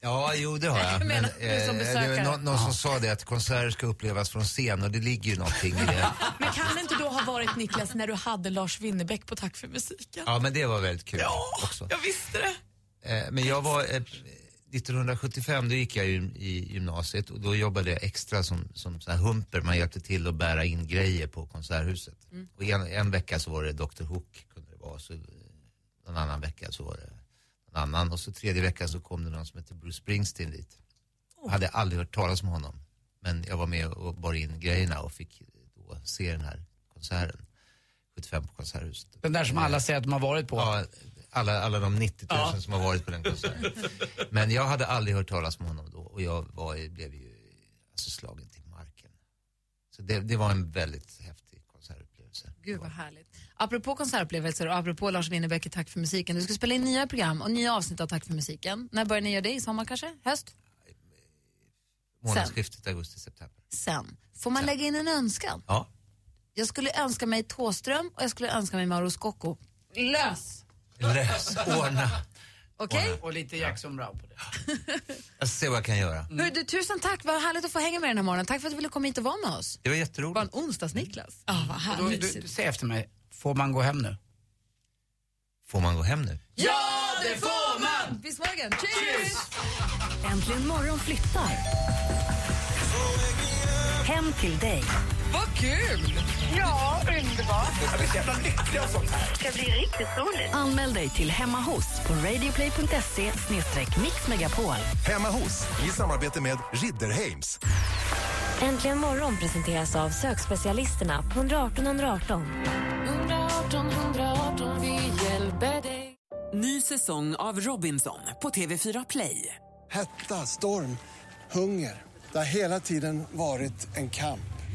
[SPEAKER 9] Ja, jo det har jag.
[SPEAKER 8] Jag menar,
[SPEAKER 9] men,
[SPEAKER 8] du som
[SPEAKER 9] eh,
[SPEAKER 8] besökare.
[SPEAKER 9] det någon, någon som sa det att konserter ska upplevas från scen och det ligger ju någonting i det.
[SPEAKER 10] Men kan det inte då ha varit Niklas när du hade Lars Winnerbäck på Tack för musiken?
[SPEAKER 9] Ja, men det var väldigt kul också.
[SPEAKER 10] Jag visste det.
[SPEAKER 9] Eh, Men jag var, eh, 1975 då gick jag ju i gymnasiet och då jobbade jag extra som, som så här humper. Man hjälpte till att bära in grejer på Konserthuset.
[SPEAKER 8] Mm.
[SPEAKER 9] Och en, en vecka så var det Dr Hook, kunde det vara. Så, en annan vecka så var det en annan. Och så tredje veckan så kom det någon som heter Bruce Springsteen dit. Jag hade aldrig hört talas om honom. Men jag var med och bar in grejerna och fick då se den här konserten. 75 på Konserthuset.
[SPEAKER 5] Den där som alla säger att de har varit på.
[SPEAKER 9] Ja, alla, alla de 90 000
[SPEAKER 5] Ja.
[SPEAKER 9] som har varit på den konserten. Men jag hade aldrig hört talas om honom då och jag var, blev ju alltså slagen till marken. Så det, det var en väldigt häftig konsertupplevelse.
[SPEAKER 8] Gud vad härligt. Apropå konsertupplevelser och apropå Lars Winnerbäck i Tack för musiken. Du ska spela in nya program och nya avsnitt av Tack för musiken. När börjar ni göra det? I sommar kanske? Höst?
[SPEAKER 9] Månadsskiftet augusti-september.
[SPEAKER 8] Sen. Får man lägga in en önskan?
[SPEAKER 9] Ja.
[SPEAKER 8] Jag skulle önska mig Tåström och jag skulle önska mig Mauro Scocco. Lös!
[SPEAKER 9] Lös, ordna.
[SPEAKER 8] Okej?
[SPEAKER 5] Och lite Jackson Brown på det.
[SPEAKER 9] Jag ska se vad jag kan göra.
[SPEAKER 8] Hör du, tusen tack, vad härligt att få hänga med den här morgonen. Tack för att du ville komma hit och vara med oss.
[SPEAKER 9] Det var jätteroligt.
[SPEAKER 8] Bara en onsdags-Niklas. Ja, vad
[SPEAKER 5] då,
[SPEAKER 8] härligt.
[SPEAKER 5] du, du, säg efter mig, får man gå hem nu?
[SPEAKER 9] Får man gå hem nu?
[SPEAKER 8] Ja, det får man! Bis morgon. Cheers!
[SPEAKER 7] Äntligen morgon flyttar. Hem till dig.
[SPEAKER 8] Vad kul!
[SPEAKER 17] Ja, underbart.
[SPEAKER 5] Jag blir så jävla lycklig av sånt här.
[SPEAKER 17] Det ska bli riktigt roligt.
[SPEAKER 7] Anmäl dig till Hemma hos på radioplay.se mixmegapol.
[SPEAKER 15] Hemma hos, i samarbete med Ridderheims.
[SPEAKER 16] Äntligen morgon presenteras av sökspecialisterna på 118 118.
[SPEAKER 1] 118 118, vi hjälper dig. Ny säsong av Robinson på TV4 Play.
[SPEAKER 2] Hetta, storm, hunger. Det har hela tiden varit en kamp.